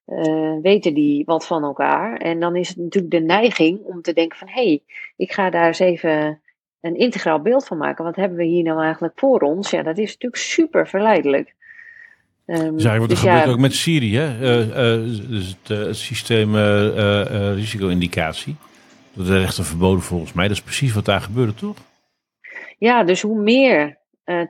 S3: uh, weten die wat van elkaar. En dan is het natuurlijk de neiging om te denken van... hé, hey, ik ga daar eens even een integraal beeld van maken. Wat hebben we hier nou eigenlijk voor ons? Ja, dat is natuurlijk super verleidelijk.
S2: Um, dus wat er gebeurt ook met Syrië, uh, uh, dus het, uh, het systeem risico-indicatie. Dat is echt een verboden volgens mij. Dat is precies wat daar gebeurde, toch?
S3: Ja, dus hoe meer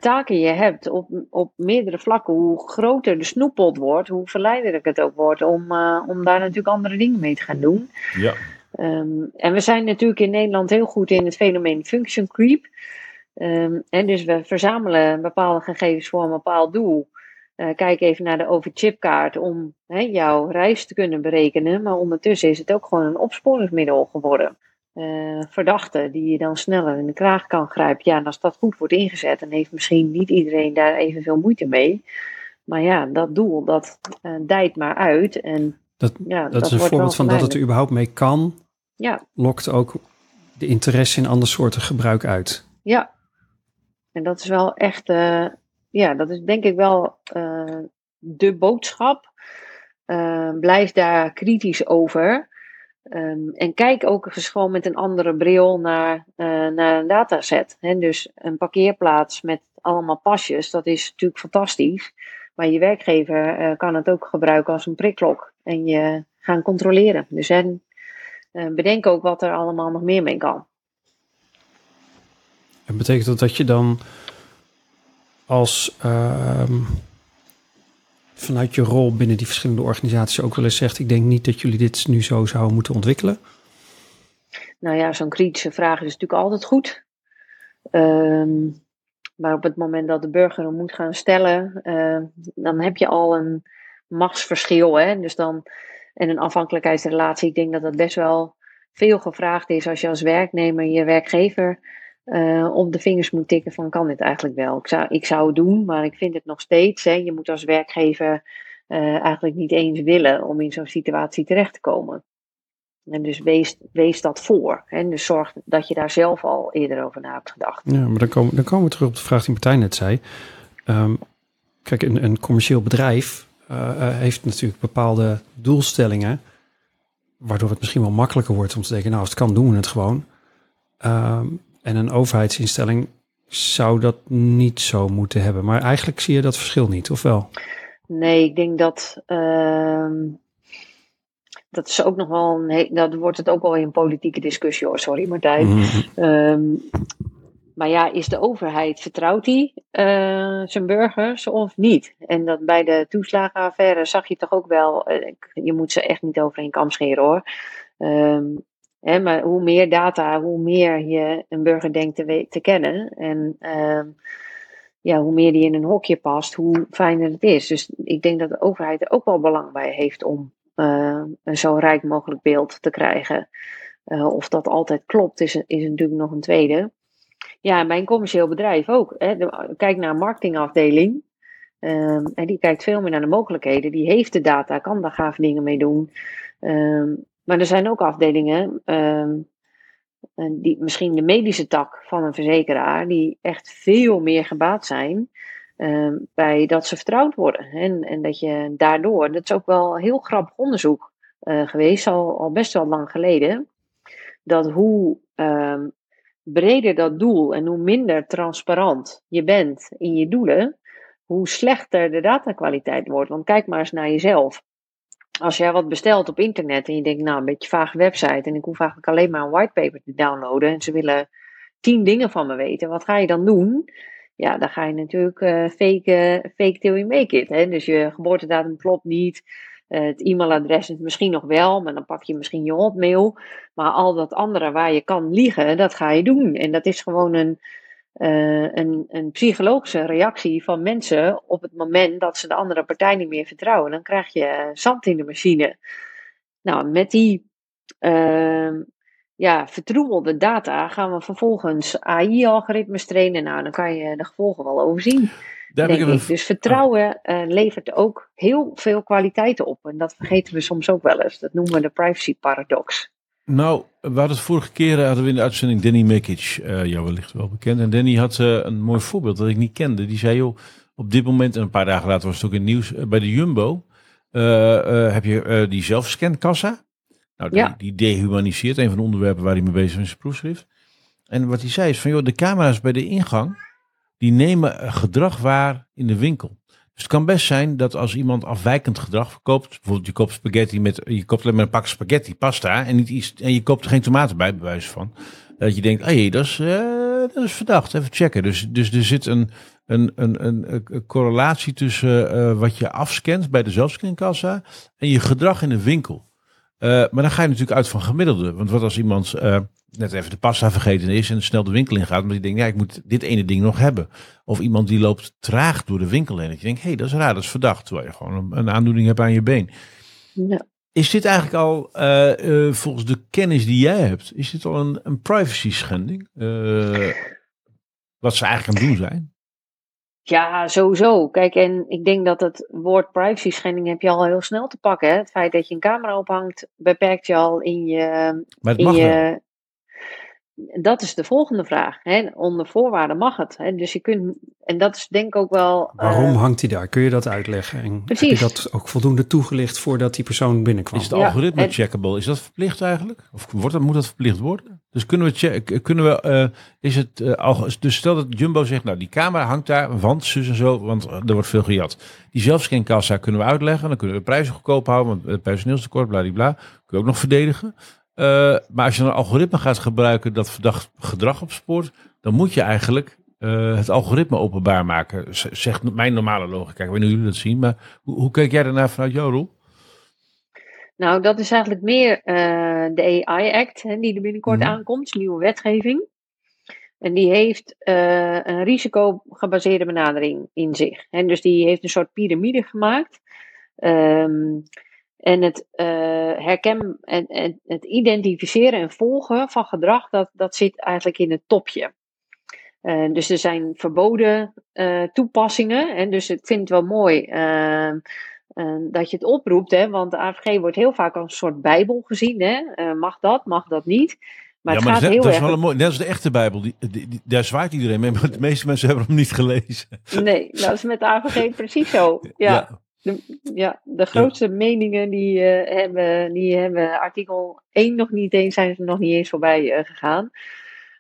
S3: taken je hebt op, op meerdere vlakken, hoe groter de snoeppot wordt, hoe verleidelijk het ook wordt om, om daar natuurlijk andere dingen mee te gaan doen.
S2: Ja.
S3: Um, en we zijn natuurlijk in Nederland heel goed in het fenomeen function creep. Um, en dus we verzamelen bepaalde gegevens voor een bepaald doel. Uh, kijk even naar de overchipkaart om jouw reis te kunnen berekenen. Maar ondertussen is het ook gewoon een opsporingsmiddel geworden. Uh, verdachten die je dan sneller in de kraag kan grijpen. Ja, en als dat goed wordt ingezet, dan heeft misschien niet iedereen daar evenveel moeite mee. Maar ja, dat doel, dat uh, dijt maar uit. En
S1: dat,
S3: ja,
S1: dat, dat is een voorbeeld van dat het er überhaupt mee kan.
S3: Ja.
S1: Lokt ook de interesse in andere soorten gebruik uit.
S3: Ja. En dat is wel echt, uh, ja, dat is denk ik wel uh, de boodschap. Uh, blijf daar kritisch over. Um, en kijk ook eens gewoon met een andere bril naar, naar een dataset. He, dus een parkeerplaats met allemaal pasjes, dat is natuurlijk fantastisch. Maar je werkgever kan het ook gebruiken als een prikklok en je gaan controleren. Dus en bedenk ook wat er allemaal nog meer mee kan.
S1: En betekent dat dat je dan als uh, vanuit je rol binnen die verschillende organisaties ook wel eens zegt: Ik denk niet dat jullie dit nu zo zouden moeten ontwikkelen?
S3: Nou ja, zo'n kritische vraag is natuurlijk altijd goed. Um, maar op het moment dat de burger hem moet gaan stellen, uh, dan heb je al een machtsverschil. Hè? Dus dan en een afhankelijkheidsrelatie, ik denk dat dat best wel veel gevraagd is als je als werknemer je werkgever uh, op de vingers moet tikken van kan dit eigenlijk wel. Ik zou, ik zou het doen, maar ik vind het nog steeds. Hè, je moet als werkgever uh, eigenlijk niet eens willen om in zo'n situatie terecht te komen. En dus wees, wees dat voor. En dus zorg dat je daar zelf al eerder over na hebt gedacht.
S1: Ja, maar dan komen, dan komen we terug op de vraag die Martijn net zei. Ehm, kijk, een, een commercieel bedrijf heeft natuurlijk bepaalde doelstellingen, waardoor het misschien wel makkelijker wordt om te denken, nou als het kan doen we het gewoon. Um, en een overheidsinstelling zou dat niet zo moeten hebben. Maar eigenlijk zie je dat verschil niet, of wel?
S3: Nee, ik denk dat. Uh, dat is ook nog wel een. Dat wordt het ook wel een politieke discussie hoor. Sorry Martijn. Mm -hmm. Maar ja, is de overheid, vertrouwt hij uh, zijn burgers of niet? En dat bij de toeslagenaffaire zag je toch ook wel, uh, je moet ze echt niet over een kam scheren hoor. Um, hè, maar hoe meer data, hoe meer je een burger denkt te, te kennen. En uh, ja, hoe meer die in een hokje past, hoe fijner het is. Dus ik denk dat de overheid er ook wel belang bij heeft om uh, een zo rijk mogelijk beeld te krijgen. of dat altijd klopt, is, is natuurlijk nog een tweede. Ja, mijn commercieel bedrijf ook. Hè. kijk naar een marketingafdeling. Um, en die kijkt veel meer naar de mogelijkheden. Die heeft de data, kan daar gaaf dingen mee doen. Um, maar er zijn ook afdelingen, um, die, misschien de medische tak van een verzekeraar, die echt veel meer gebaat zijn bij dat ze vertrouwd worden. En, en dat je daardoor, dat is ook wel heel grappig onderzoek uh, geweest, al, al best wel lang geleden, dat hoe breder dat doel en hoe minder transparant je bent in je doelen, hoe slechter de datakwaliteit wordt. Want kijk maar eens naar jezelf. Als jij wat bestelt op internet en je denkt, nou, een beetje vage website en ik hoef eigenlijk alleen maar een whitepaper te downloaden en ze willen tien dingen van me weten, wat ga je dan doen? Ja, dan ga je natuurlijk uh, fake, fake till you make it. Hè? Dus je geboortedatum klopt niet. Uh, het e-mailadres is misschien nog wel, maar dan pak je misschien je hotmail. Maar al dat andere waar je kan liegen, dat ga je doen. En dat is gewoon een, uh, een, een psychologische reactie van mensen op het moment dat ze de andere partij niet meer vertrouwen. Dan krijg je zand in de machine. Nou, met die uh, ja, vertroebelde data gaan we vervolgens AI-algoritmes trainen. Nou, dan kan je de gevolgen wel overzien. Daar denk ik. Dus vertrouwen uh, levert ook heel veel kwaliteiten op. En dat vergeten we soms ook wel eens. Dat noemen we de privacy paradox.
S2: Nou, we hadden het vorige keer eh, hadden we in de uitzending Danny Mekic, uh, jou wellicht wel bekend. En Danny had uh, een mooi voorbeeld dat ik niet kende. Die zei, joh, op dit moment, en een paar dagen later was het ook in het nieuws, bij de Jumbo heb je die zelfscankassa. Nou, die, ja. die, dehumaniseert, een van de onderwerpen waar hij mee bezig is in zijn proefschrift. En wat hij zei is van, joh, de camera's bij de ingang, die nemen gedrag waar in de winkel. Dus het kan best zijn dat als iemand afwijkend gedrag verkoopt, bijvoorbeeld je koopt spaghetti met, je koopt alleen maar een pak spaghetti, pasta en, niet iets, en je koopt er geen tomaten bij, bewijs van. Dat je denkt, hé, hey, dat, is, uh, dat is verdacht, even checken. Dus, dus er zit een, een, een, een, correlatie tussen wat je afscant bij de zelfscankassa en je gedrag in de winkel. Maar dan ga je natuurlijk uit van gemiddelde. Want wat als iemand net even de pasta vergeten is en snel de winkel in gaat, omdat je denkt, ja, ik moet dit ene ding nog hebben. Of iemand die loopt traag door de winkel heen. Dat je denkt, hé, hey, dat is raar, dat is verdacht. Terwijl je gewoon een, een aandoening hebt aan je been.
S3: Ja.
S2: Is dit eigenlijk al, uh, uh, volgens de kennis die jij hebt, is dit al een, een privacy schending? Uh, wat ze eigenlijk aan het doen zijn?
S3: Ja, sowieso. Kijk, en ik denk dat het woord privacy schending heb je al heel snel te pakken. Hè? Het feit dat je een camera ophangt, beperkt je al in je,
S2: maar het
S3: in
S2: mag
S3: je
S2: wel.
S3: Dat is de volgende vraag. Hè? Onder voorwaarden mag het. Hè? Dus je kunt, en dat is denk ik ook wel.
S1: Waarom
S3: uh,
S1: hangt hij daar? Kun je dat uitleggen? En
S3: Precies.
S1: Heb je dat ook voldoende toegelicht voordat die persoon binnenkwam?
S2: Is het
S3: Ja,
S2: algoritme
S3: en-
S2: checkable? Is dat verplicht eigenlijk? Of wordt dat, moet dat verplicht worden? Dus kunnen we, check, kunnen we uh, is het, uh, al, dus stel dat Jumbo zegt, nou die camera hangt daar, want zus en zo, want er wordt veel gejat. Die zelfscankassa kunnen we uitleggen, dan kunnen we de prijzen goedkoop houden, want het personeelstekort, bladibla, kun je ook nog verdedigen. Uh, maar als je een algoritme gaat gebruiken dat verdacht gedrag opspoort, dan moet je eigenlijk uh, het algoritme openbaar maken. Z- Zegt mijn normale logica. Ik weet niet hoe jullie dat zien, maar hoe, hoe kijk jij daarnaar vanuit jouw rol?
S3: Nou, dat is eigenlijk meer eh, de AI Act, hè, die er binnenkort
S2: Mhm.
S3: aankomt, nieuwe wetgeving. En die heeft eh, een risicogebaseerde benadering in zich. En dus die heeft een soort piramide gemaakt. Ehm, en het uh, herken en, en het identificeren en volgen van gedrag, dat, dat zit eigenlijk in het topje. Uh, dus er zijn verboden uh, toepassingen. En dus ik vind het wel mooi. Uh, dat je het oproept, hè, want de AVG wordt heel vaak als een soort bijbel gezien. Hè? mag dat, mag dat niet? Maar
S2: ja,
S3: het
S2: maar
S3: gaat
S2: dat,
S3: heel
S2: dat is wel een mooi, net als de echte Bijbel, die, die, die- daar zwaait iedereen mee, maar de meeste mensen hebben hem niet gelezen.
S3: Nee, dat is met de AVG precies zo. Ja, De, ja, de grootste meningen die, eh, hebben, die hebben artikel 1 nog niet eens, zijn ze nog niet eens voorbij eh, gegaan.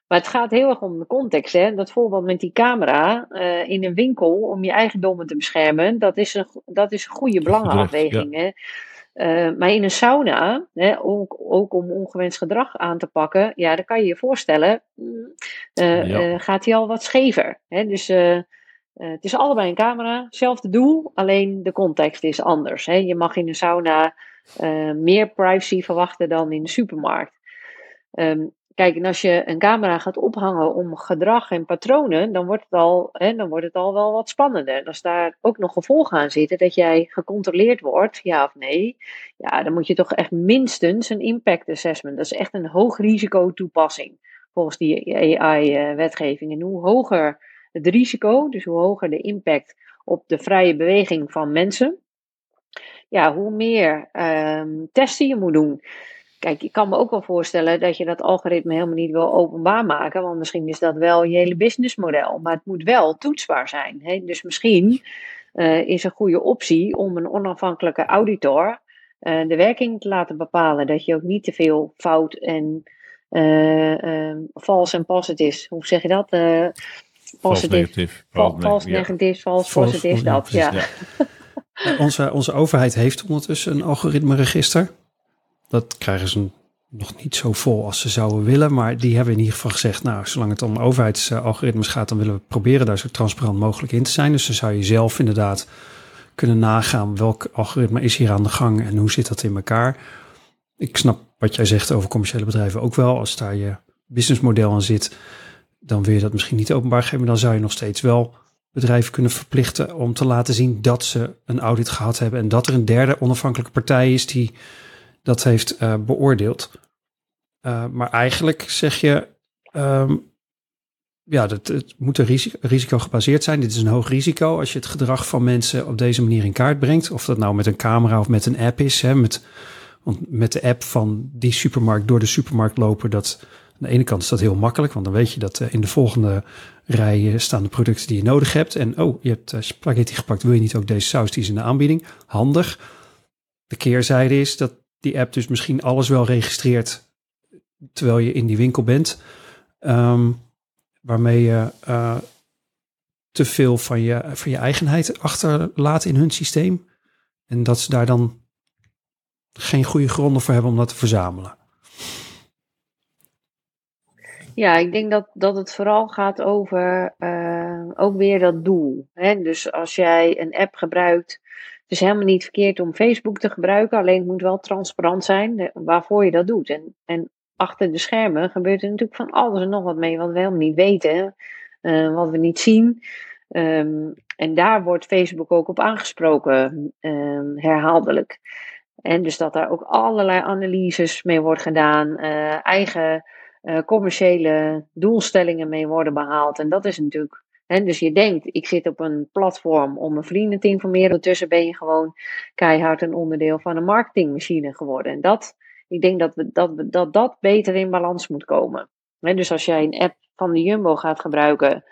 S3: Maar het gaat heel erg om de context. Hè? Dat voorbeeld met die camera eh, in een winkel om je eigendommen te beschermen, dat is een, dat is een goede belangenafweging. Hè? Maar in een sauna, hè, ook, ook om ongewenst gedrag aan te pakken, ja, dan kan je je voorstellen, mm,
S2: Ja.
S3: gaat hij al wat schever. Hè? Dus eh, eh, het is allebei een camera, hetzelfde doel, alleen de context is anders. Hè? Je mag in een sauna eh, meer privacy verwachten dan in de supermarkt. Ehm, kijk, en als je een camera gaat ophangen om gedrag en patronen, dan wordt het al, hè, dan wordt het al wel wat spannender. En als daar ook nog gevolgen aan zitten, dat jij gecontroleerd wordt, ja of nee, ja, dan moet je toch echt minstens een impact assessment. Dat is echt een hoog risico toepassing volgens die AI-wetgeving. En hoe hoger het risico, dus hoe hoger de impact op de vrije beweging van mensen, ja, hoe meer ehm, testen je moet doen. Kijk, ik kan me ook wel voorstellen dat je dat algoritme helemaal niet wil openbaar maken, want misschien is dat wel je hele businessmodel, maar het moet wel toetsbaar zijn. Hè? Dus misschien eh, is een goede optie om een onafhankelijke auditor eh, de werking te laten bepalen, dat je ook niet te veel fout en eh eh, false en positives, hoe zeg je dat?
S2: Vals
S3: positief,
S2: vals
S3: negatief, vals positief, dat. Ja.
S2: Ja.
S1: Eh, Onze, onze overheid heeft ondertussen een algoritmeregister. Dat krijgen ze nog niet zo vol als ze zouden willen. Maar die hebben in ieder geval gezegd, nou, zolang het om overheidsalgoritmes gaat, dan willen we proberen daar zo transparant mogelijk in te zijn. Dus dan zou je zelf inderdaad kunnen nagaan welk algoritme is hier aan de gang en hoe zit dat in elkaar. Ik snap wat jij zegt over commerciële bedrijven ook wel. Als daar je businessmodel aan zit, dan wil je dat misschien niet openbaar geven. Maar dan zou je nog steeds wel bedrijven kunnen verplichten om te laten zien dat ze een audit gehad hebben en dat er een derde onafhankelijke partij is die dat heeft eh, beoordeeld. Eh, maar eigenlijk zeg je, ehm, ja, dat, het moet een risico, gebaseerd zijn. Dit is een hoog risico als je het gedrag van mensen op deze manier in kaart brengt. Of dat nou met een camera of met een app is. Hè, met, want met de app van die supermarkt door de supermarkt lopen, dat aan de ene kant is dat heel makkelijk, want dan weet je dat eh, in de volgende rij eh, staan de producten die je nodig hebt. En oh, je hebt eh, spaghetti gepakt, wil je niet ook deze saus, die is in de aanbieding. Handig. De keerzijde is dat die app dus misschien alles wel registreert terwijl je in die winkel bent. Ehm, waarmee je te veel van je, van je eigenheid achterlaat in hun systeem. En dat ze daar dan geen goede gronden voor hebben om dat te verzamelen.
S3: Ja, ik denk dat, dat het vooral gaat over eh, ook weer dat doel. Hè? Dus als jij een app gebruikt, het is helemaal niet verkeerd om Facebook te gebruiken, alleen het moet wel transparant zijn waarvoor je dat doet. En, en achter de schermen gebeurt er natuurlijk van alles en nog wat mee wat we helemaal niet weten, eh, wat we niet zien. Ehm, en daar wordt Facebook ook op aangesproken, ehm, herhaaldelijk. En dus dat daar ook allerlei analyses mee wordt gedaan, eh, eigen eh, commerciële doelstellingen mee worden behaald. En dat is natuurlijk. Hè, dus je denkt, ik zit op een platform om mijn vrienden te informeren. Ondertussen ben je gewoon keihard een onderdeel van een marketingmachine geworden. En dat, ik denk dat we, dat, we, dat, dat beter in balans moet komen. Hè, dus als jij een app van de Jumbo gaat gebruiken,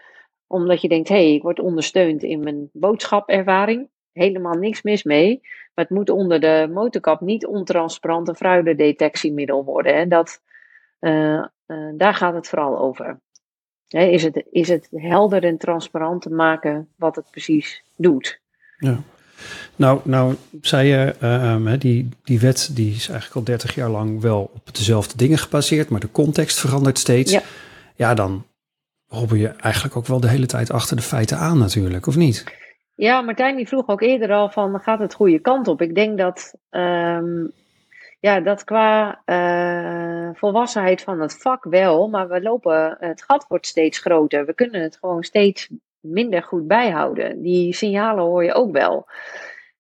S3: omdat je denkt, hé, hey, ik word ondersteund in mijn boodschapervaring. Helemaal niks mis mee. Maar het moet onder de motorkap niet ontransparant een fraudedetectiemiddel worden. En dat, uh, uh, daar gaat het vooral over. He, is, het, is het helder en transparant te maken wat het precies doet?
S1: Ja. Nou, nou zei je, uh, um, die, die wet die is eigenlijk al 30 jaar lang wel op dezelfde dingen gebaseerd, maar de context verandert steeds.
S3: Ja,
S1: ja dan robben je eigenlijk ook wel de hele tijd achter de feiten aan natuurlijk, of niet?
S3: Ja, Martijn die vroeg ook eerder al van, gaat het goede kant op? Ik denk dat, um, ja, dat qua uh, volwassenheid van het vak wel, maar we lopen, het gat wordt steeds groter. We kunnen het gewoon steeds minder goed bijhouden. Die signalen hoor je ook wel.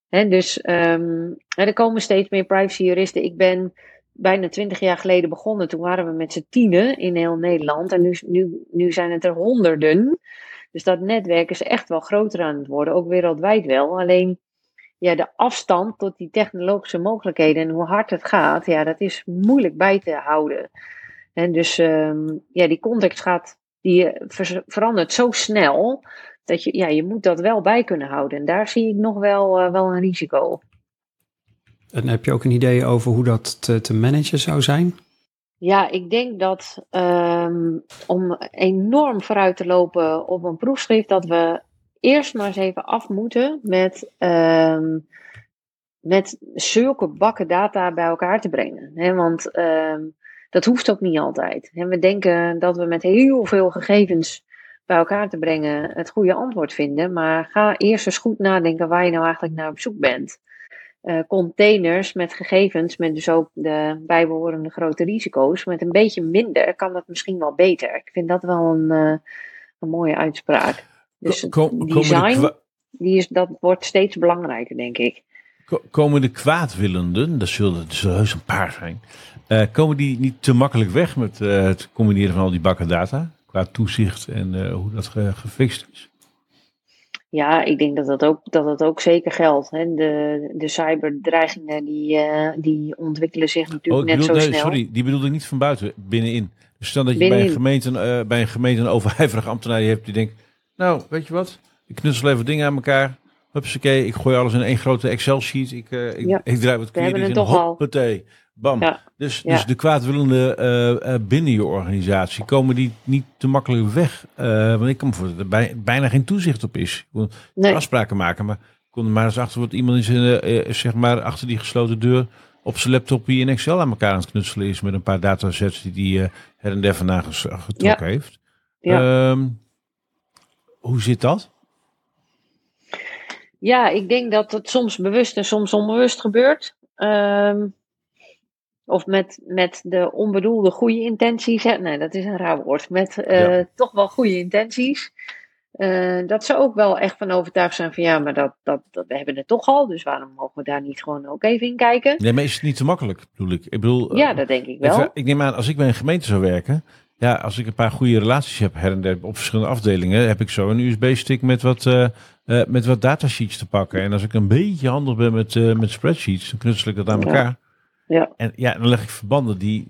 S3: He, dus um, er komen steeds meer privacyjuristen. Ik ben bijna twintig jaar geleden begonnen. Toen waren we met z'n tienen in heel Nederland. En nu, nu, nu zijn het er honderden. Dus dat netwerk is echt wel groter aan het worden, ook wereldwijd wel. Alleen, ja, de afstand tot die technologische mogelijkheden en hoe hard het gaat, ja, dat is moeilijk bij te houden. En dus ehm, ja, die context gaat, die ver- verandert zo snel dat je, ja, je moet dat wel bij kunnen houden. En daar zie ik nog wel, eh, wel een risico.
S1: En heb je ook een idee over hoe dat te, te managen zou zijn?
S3: Ja, ik denk dat ehm, om enorm vooruit te lopen op een proefschrift, dat we eerst maar eens even af moeten met, ehm, met zulke bakken data bij elkaar te brengen. Want ehm, dat hoeft ook niet altijd. We denken dat we met heel veel gegevens bij elkaar te brengen het goede antwoord vinden. Maar ga eerst eens goed nadenken waar je nou eigenlijk naar op zoek bent. Uh, containers met gegevens, met dus ook de bijbehorende grote risico's. Met een beetje minder kan dat misschien wel beter. Ik vind dat wel een, uh, een mooie uitspraak. Dus
S2: Kom,
S3: design, die is, dat wordt steeds belangrijker, denk ik.
S2: Komen de kwaadwillenden, dat zullen er zullen heus een paar zijn, uh, komen die niet te makkelijk weg met het combineren van al die bakken data? Qua toezicht en hoe dat ge gefixt is?
S3: Ja, ik denk dat dat ook, dat dat ook zeker geldt. Hè. De, de cyberdreigingen die, die ontwikkelen zich natuurlijk
S2: oh,
S3: net
S2: bedoel,
S3: zo
S2: nee,
S3: snel.
S2: Sorry, die bedoelde ik niet van buiten, binnenin. Dus stel dat je bij een, gemeente, bij een gemeente een overijverig ambtenaar hebt die denkt... Nou, weet je wat? Ik knutsel even dingen aan elkaar. Hupsakee, ik gooi alles in één grote Excel-sheet. Ik, uh, ik,
S3: ja.
S2: ik draai wat queries in. Hoppatee. Bam.
S3: Ja.
S2: Dus,
S3: Ja.
S2: dus de kwaadwillende uh, uh, binnen je organisatie komen die niet te makkelijk weg. Want ik me voorstellen dat er bij, bijna geen toezicht op is. Ik kon
S3: Nee.
S2: afspraken maken, maar ik kon er maar eens achter wat iemand uh, zeg maar achter die gesloten deur op zijn laptop hier in Excel aan elkaar aan het knutselen is met een paar datasets die die uh, her en der vandaan ges- getrokken heeft.
S3: Ja.
S2: Ehm, hoe zit dat?
S3: Ja, ik denk dat het soms bewust en soms onbewust gebeurt. Ehm, of met, met de onbedoelde goede intenties. Hè? Nee, dat is een raar woord. Met uh, ja. toch wel goede intenties. Uh, dat ze ook wel echt van overtuigd zijn van ja, maar dat, dat, dat, we hebben het toch al. Dus waarom mogen we daar niet gewoon ook even in kijken?
S2: Nee, maar is het niet te makkelijk, bedoel ik? ik bedoel,
S3: ja, dat denk ik wel.
S2: Even, ik neem aan, als ik bij een gemeente zou werken. Ja, als ik een paar goede relaties heb her en der op verschillende afdelingen, heb ik zo een USB-stick met wat, uh, uh, met wat datasheets te pakken. En als ik een beetje handig ben met, uh, met spreadsheets, dan knutsel ik dat aan elkaar.
S3: Ja.
S2: En ja, dan leg ik verbanden die.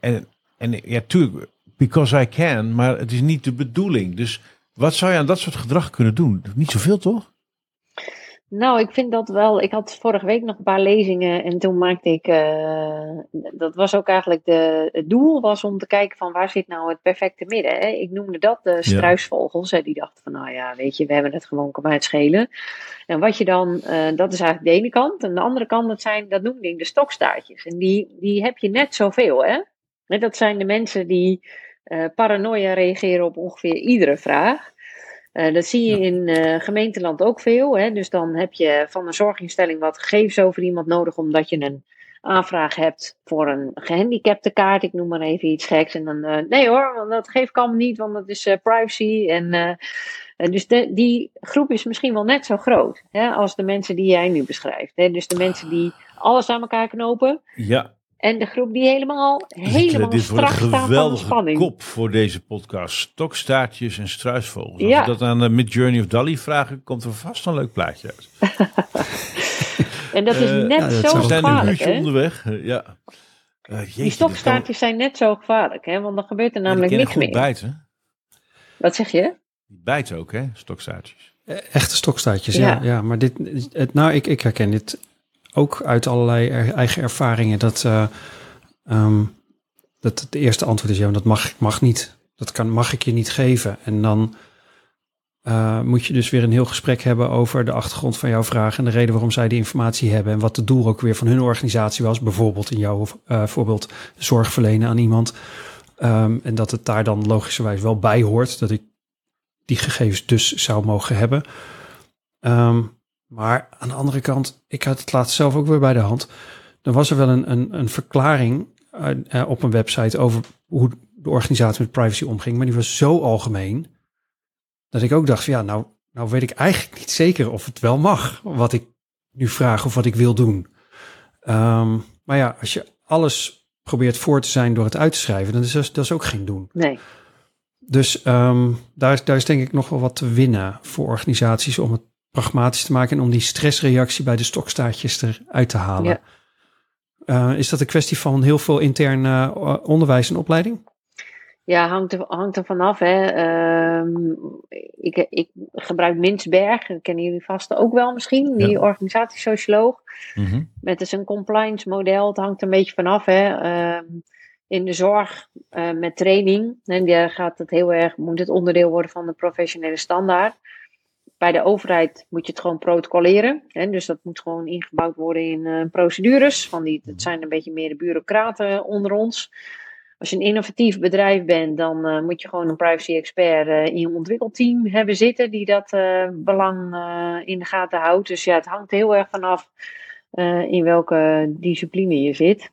S2: En, en ja, tuurlijk, because I can, maar het is niet de bedoeling. Dus wat zou je aan dat soort gedrag kunnen doen? Niet zoveel, toch?
S3: Nou, ik vind dat wel. Ik had vorige week nog een paar lezingen en toen maakte ik. Uh, dat was ook eigenlijk de, het doel was om te kijken van waar zit nou het perfecte midden. Hè? Ik noemde dat de struisvogels. Hè? Die dachten van nou ja, weet je, we hebben het gewoon kan mij het schelen. En wat je dan, uh, dat is eigenlijk de ene kant. En de andere kant, dat zijn, dat noemde ik de stokstaartjes. En die, die heb je net zoveel, hè? Dat zijn de mensen die uh, paranoia reageren op ongeveer iedere vraag. Uh, dat zie je ja. in uh, gemeenteland ook veel. Hè? Dus dan heb je van een zorginstelling wat gegevens over iemand nodig, omdat je een aanvraag hebt voor een gehandicapte kaart. Ik noem maar even iets geks. En dan, uh, nee hoor, want dat geef ik allemaal niet, want dat is privacy. En, dus de, die groep is misschien wel net zo groot hè, als de mensen die jij nu beschrijft. Hè? Dus de mensen die alles aan elkaar knopen.
S2: Ja,
S3: en de groep die helemaal, helemaal
S2: dit
S3: strak staat van de
S2: geweldige
S3: spanning.
S2: kop voor deze podcast. Stokstaartjes en struisvogels. Als
S3: Ja.
S2: we dat aan uh, Midjourney of Dali vragen, komt er vast een leuk plaatje uit.
S3: En dat is
S2: Eh,
S3: net
S1: ja, dat
S3: zo
S2: We zijn een
S3: gevaarlijk.
S2: uurtje
S3: Hè?
S2: onderweg. Eh, ja. Uh, jeetje,
S3: Die stokstaartjes zijn net zo gevaarlijk, hè? want dan gebeurt er namelijk niks meer.
S2: bijten.
S3: Wat zeg je?
S2: Die bijten ook, hè, stokstaartjes.
S1: Echte stokstaartjes, ja.
S3: Ja.
S1: ja. maar dit, het, nou, ik, ik herken dit ook uit allerlei er- eigen ervaringen. Dat, ehm, dat het eerste antwoord is, ja, dat mag, mag niet. Dat kan, mag ik je niet geven. En dan eh, moet je dus weer een heel gesprek hebben over de achtergrond van jouw vraag en de reden waarom zij die informatie hebben. En wat het doel ook weer van hun organisatie was. Bijvoorbeeld in jouw eh, voorbeeld zorg verlenen aan iemand. Ehm, en dat het daar dan logischerwijs wel bij hoort dat ik die gegevens dus zou mogen hebben. Ehm, maar aan de andere kant, ik had het laatst zelf ook weer bij de hand. Dan was er wel een, een, een verklaring eh, eh, op een website over hoe de organisatie met privacy omging. Maar die was zo algemeen dat ik ook dacht, van, ja, nou, nou weet ik eigenlijk niet zeker of het wel mag wat ik nu vraag of wat ik wil doen. Ehm, maar ja, als je alles probeert voor te zijn door het uit te schrijven, dan is dat, dat is ook geen doen.
S3: Nee.
S1: Dus ehm, daar, daar is denk ik nog wel wat te winnen voor organisaties om het pragmatisch te maken en om die stressreactie bij de stokstaartjes eruit te halen.
S3: Ja.
S1: Eh, is dat een kwestie van heel veel intern eh, onderwijs en opleiding?
S3: Ja, hangt er, hangt er vanaf. Hè. Ehm, ik, ik gebruik Minsberg, dat kennen jullie vast ook wel misschien, die
S2: Ja.
S3: organisatiesocioloog.
S2: Mhm.
S3: Met dus een compliance model, het hangt er een beetje vanaf. Hè. Ehm, in de zorg eh, met training, en daar gaat het heel erg, moet het onderdeel worden van de professionele standaard. Bij de overheid moet je het gewoon protocoleren. Hè, dus dat moet gewoon ingebouwd worden in eh, procedures. Van die, het zijn een beetje meer de bureaucraten onder ons. Als je een innovatief bedrijf bent, dan eh, moet je gewoon een privacy expert eh, in je ontwikkelteam hebben zitten die dat belang in de gaten houdt. Dus ja, het hangt heel erg vanaf in welke discipline je zit.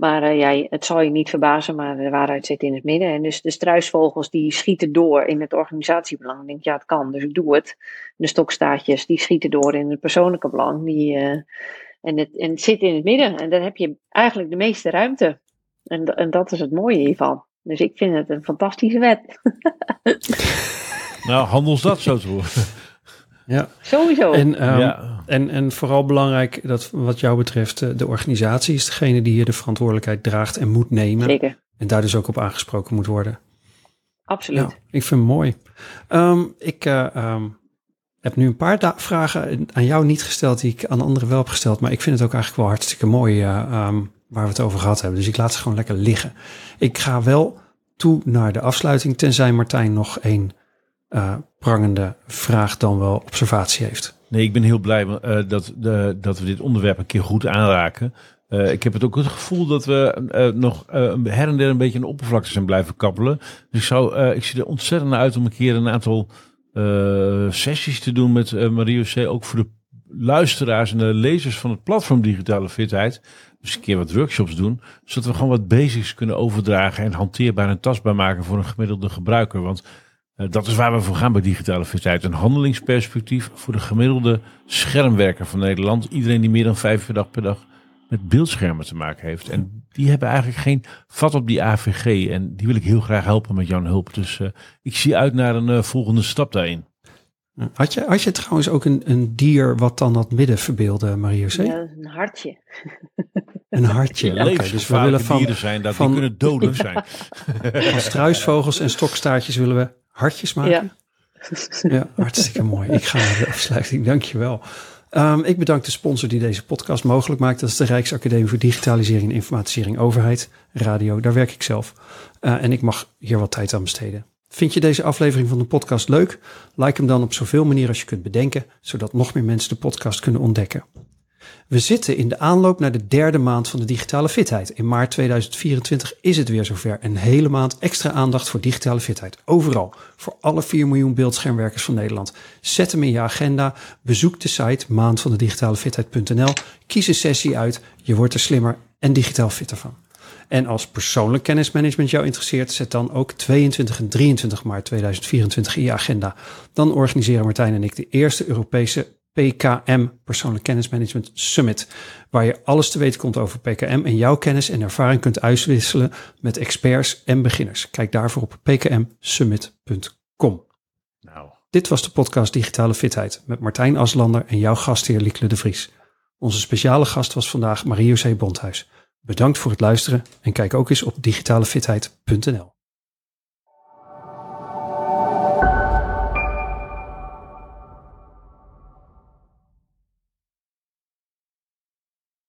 S3: Maar eh, ja, het zal je niet verbazen, maar de waarheid zit in het midden. En dus de struisvogels die schieten door in het organisatiebelang. Dan denk ik, ja, het kan, dus ik doe het. De stokstaartjes die schieten door in het persoonlijke belang. Die, eh, en, het, en zit in het midden. En dan heb je eigenlijk de meeste ruimte. En, en dat is het mooie hiervan. Dus ik vind het een fantastische wet.
S2: Nou, handels dat zo te horen.
S1: Ja.
S3: Sowieso.
S1: En, ehm,
S2: ja.
S1: en, en vooral belangrijk dat wat jou betreft, eh, de organisatie is degene die hier de verantwoordelijkheid draagt en moet nemen.
S3: Zeker.
S1: En daar dus ook op aangesproken moet worden.
S3: Absoluut.
S1: Ja, ik vind het mooi. Ehm, ik eh, ehm, heb nu een paar vragen aan jou niet gesteld die ik aan anderen wel heb gesteld. Maar ik vind het ook eigenlijk wel hartstikke mooi eh, ehm, waar we het over gehad hebben. Dus ik laat ze gewoon lekker liggen. Ik ga wel toe naar de afsluiting, tenzij Martijn nog één eh, prangende vraag dan wel observatie heeft.
S2: Nee, ik ben heel blij eh, dat, de, dat we dit onderwerp een keer goed aanraken. Eh, ik heb het ook het gevoel dat we eh, nog eh, her en der een beetje de oppervlakte zijn blijven kappelen. Dus ik, zou, eh, ik zie er ontzettend naar uit om een keer een aantal eh, sessies te doen met eh Marie C. Ook voor de luisteraars en de lezers van het platform Digitale Fitheid. Dus een keer wat workshops doen. Zodat we gewoon wat basics kunnen overdragen en hanteerbaar en tastbaar maken voor een gemiddelde gebruiker. Want eh, dat is waar we voor gaan bij digitale fitheid. Een handelingsperspectief voor de gemiddelde schermwerker van Nederland. Iedereen die meer dan vijf per dag per dag met beeldschermen te maken heeft. En die hebben eigenlijk geen vat op die AVG. En die wil ik heel graag helpen met jouw hulp. Dus eh, ik zie uit naar een eh, volgende stap daarin.
S1: Had je, had je trouwens ook een, een dier wat dan dat midden verbeelde, Marie José?
S3: Ja, een hartje.
S1: Een hartje. Oké, dus we willen van,
S2: dieren zijn dat
S1: van-
S2: die kunnen dodelijk zijn.
S1: van struisvogels en stokstaartjes willen we hartjes maken.
S3: Ja.
S1: Ja, hartstikke mooi. Ik ga naar de afsluiting. Dankjewel. Um, ik bedank de sponsor die deze podcast mogelijk maakt. Dat is de Rijksacademie voor Digitalisering en Informatisering Overheid, Radio. Daar werk ik zelf. Uh, en ik mag hier wat tijd aan besteden. Vind je deze aflevering van de podcast leuk? Like hem dan op zoveel manieren als je kunt bedenken, zodat nog meer mensen de podcast kunnen ontdekken. We zitten in de aanloop naar de derde maand van de digitale fitheid. In maart 2024 is het weer zover. Een hele maand extra aandacht voor digitale fitheid. Overal. Voor alle 4 miljoen beeldschermwerkers van Nederland. Zet hem in je agenda. Bezoek de site maandvandedigitaalefitheid.nl. Kies een sessie uit. Je wordt er slimmer en digitaal fitter van. En als persoonlijk kennismanagement jou interesseert, zet dan ook 22 en 23 maart 2024 in je agenda. Dan organiseren Martijn en ik de eerste Europese PKM, Persoonlijk Kennismanagement Summit, waar je alles te weten komt over PKM en jouw kennis en ervaring kunt uitwisselen met experts en beginners. Kijk daarvoor op pkmsummit.com.
S2: Nou.
S1: Dit was de podcast Digitale Fitheid met Martijn Aslander en jouw gastheer Liekle de Vries. Onze speciale gast was vandaag Marie-José Bondhuis. Bedankt voor het luisteren en kijk ook eens op digitalefitheid.nl.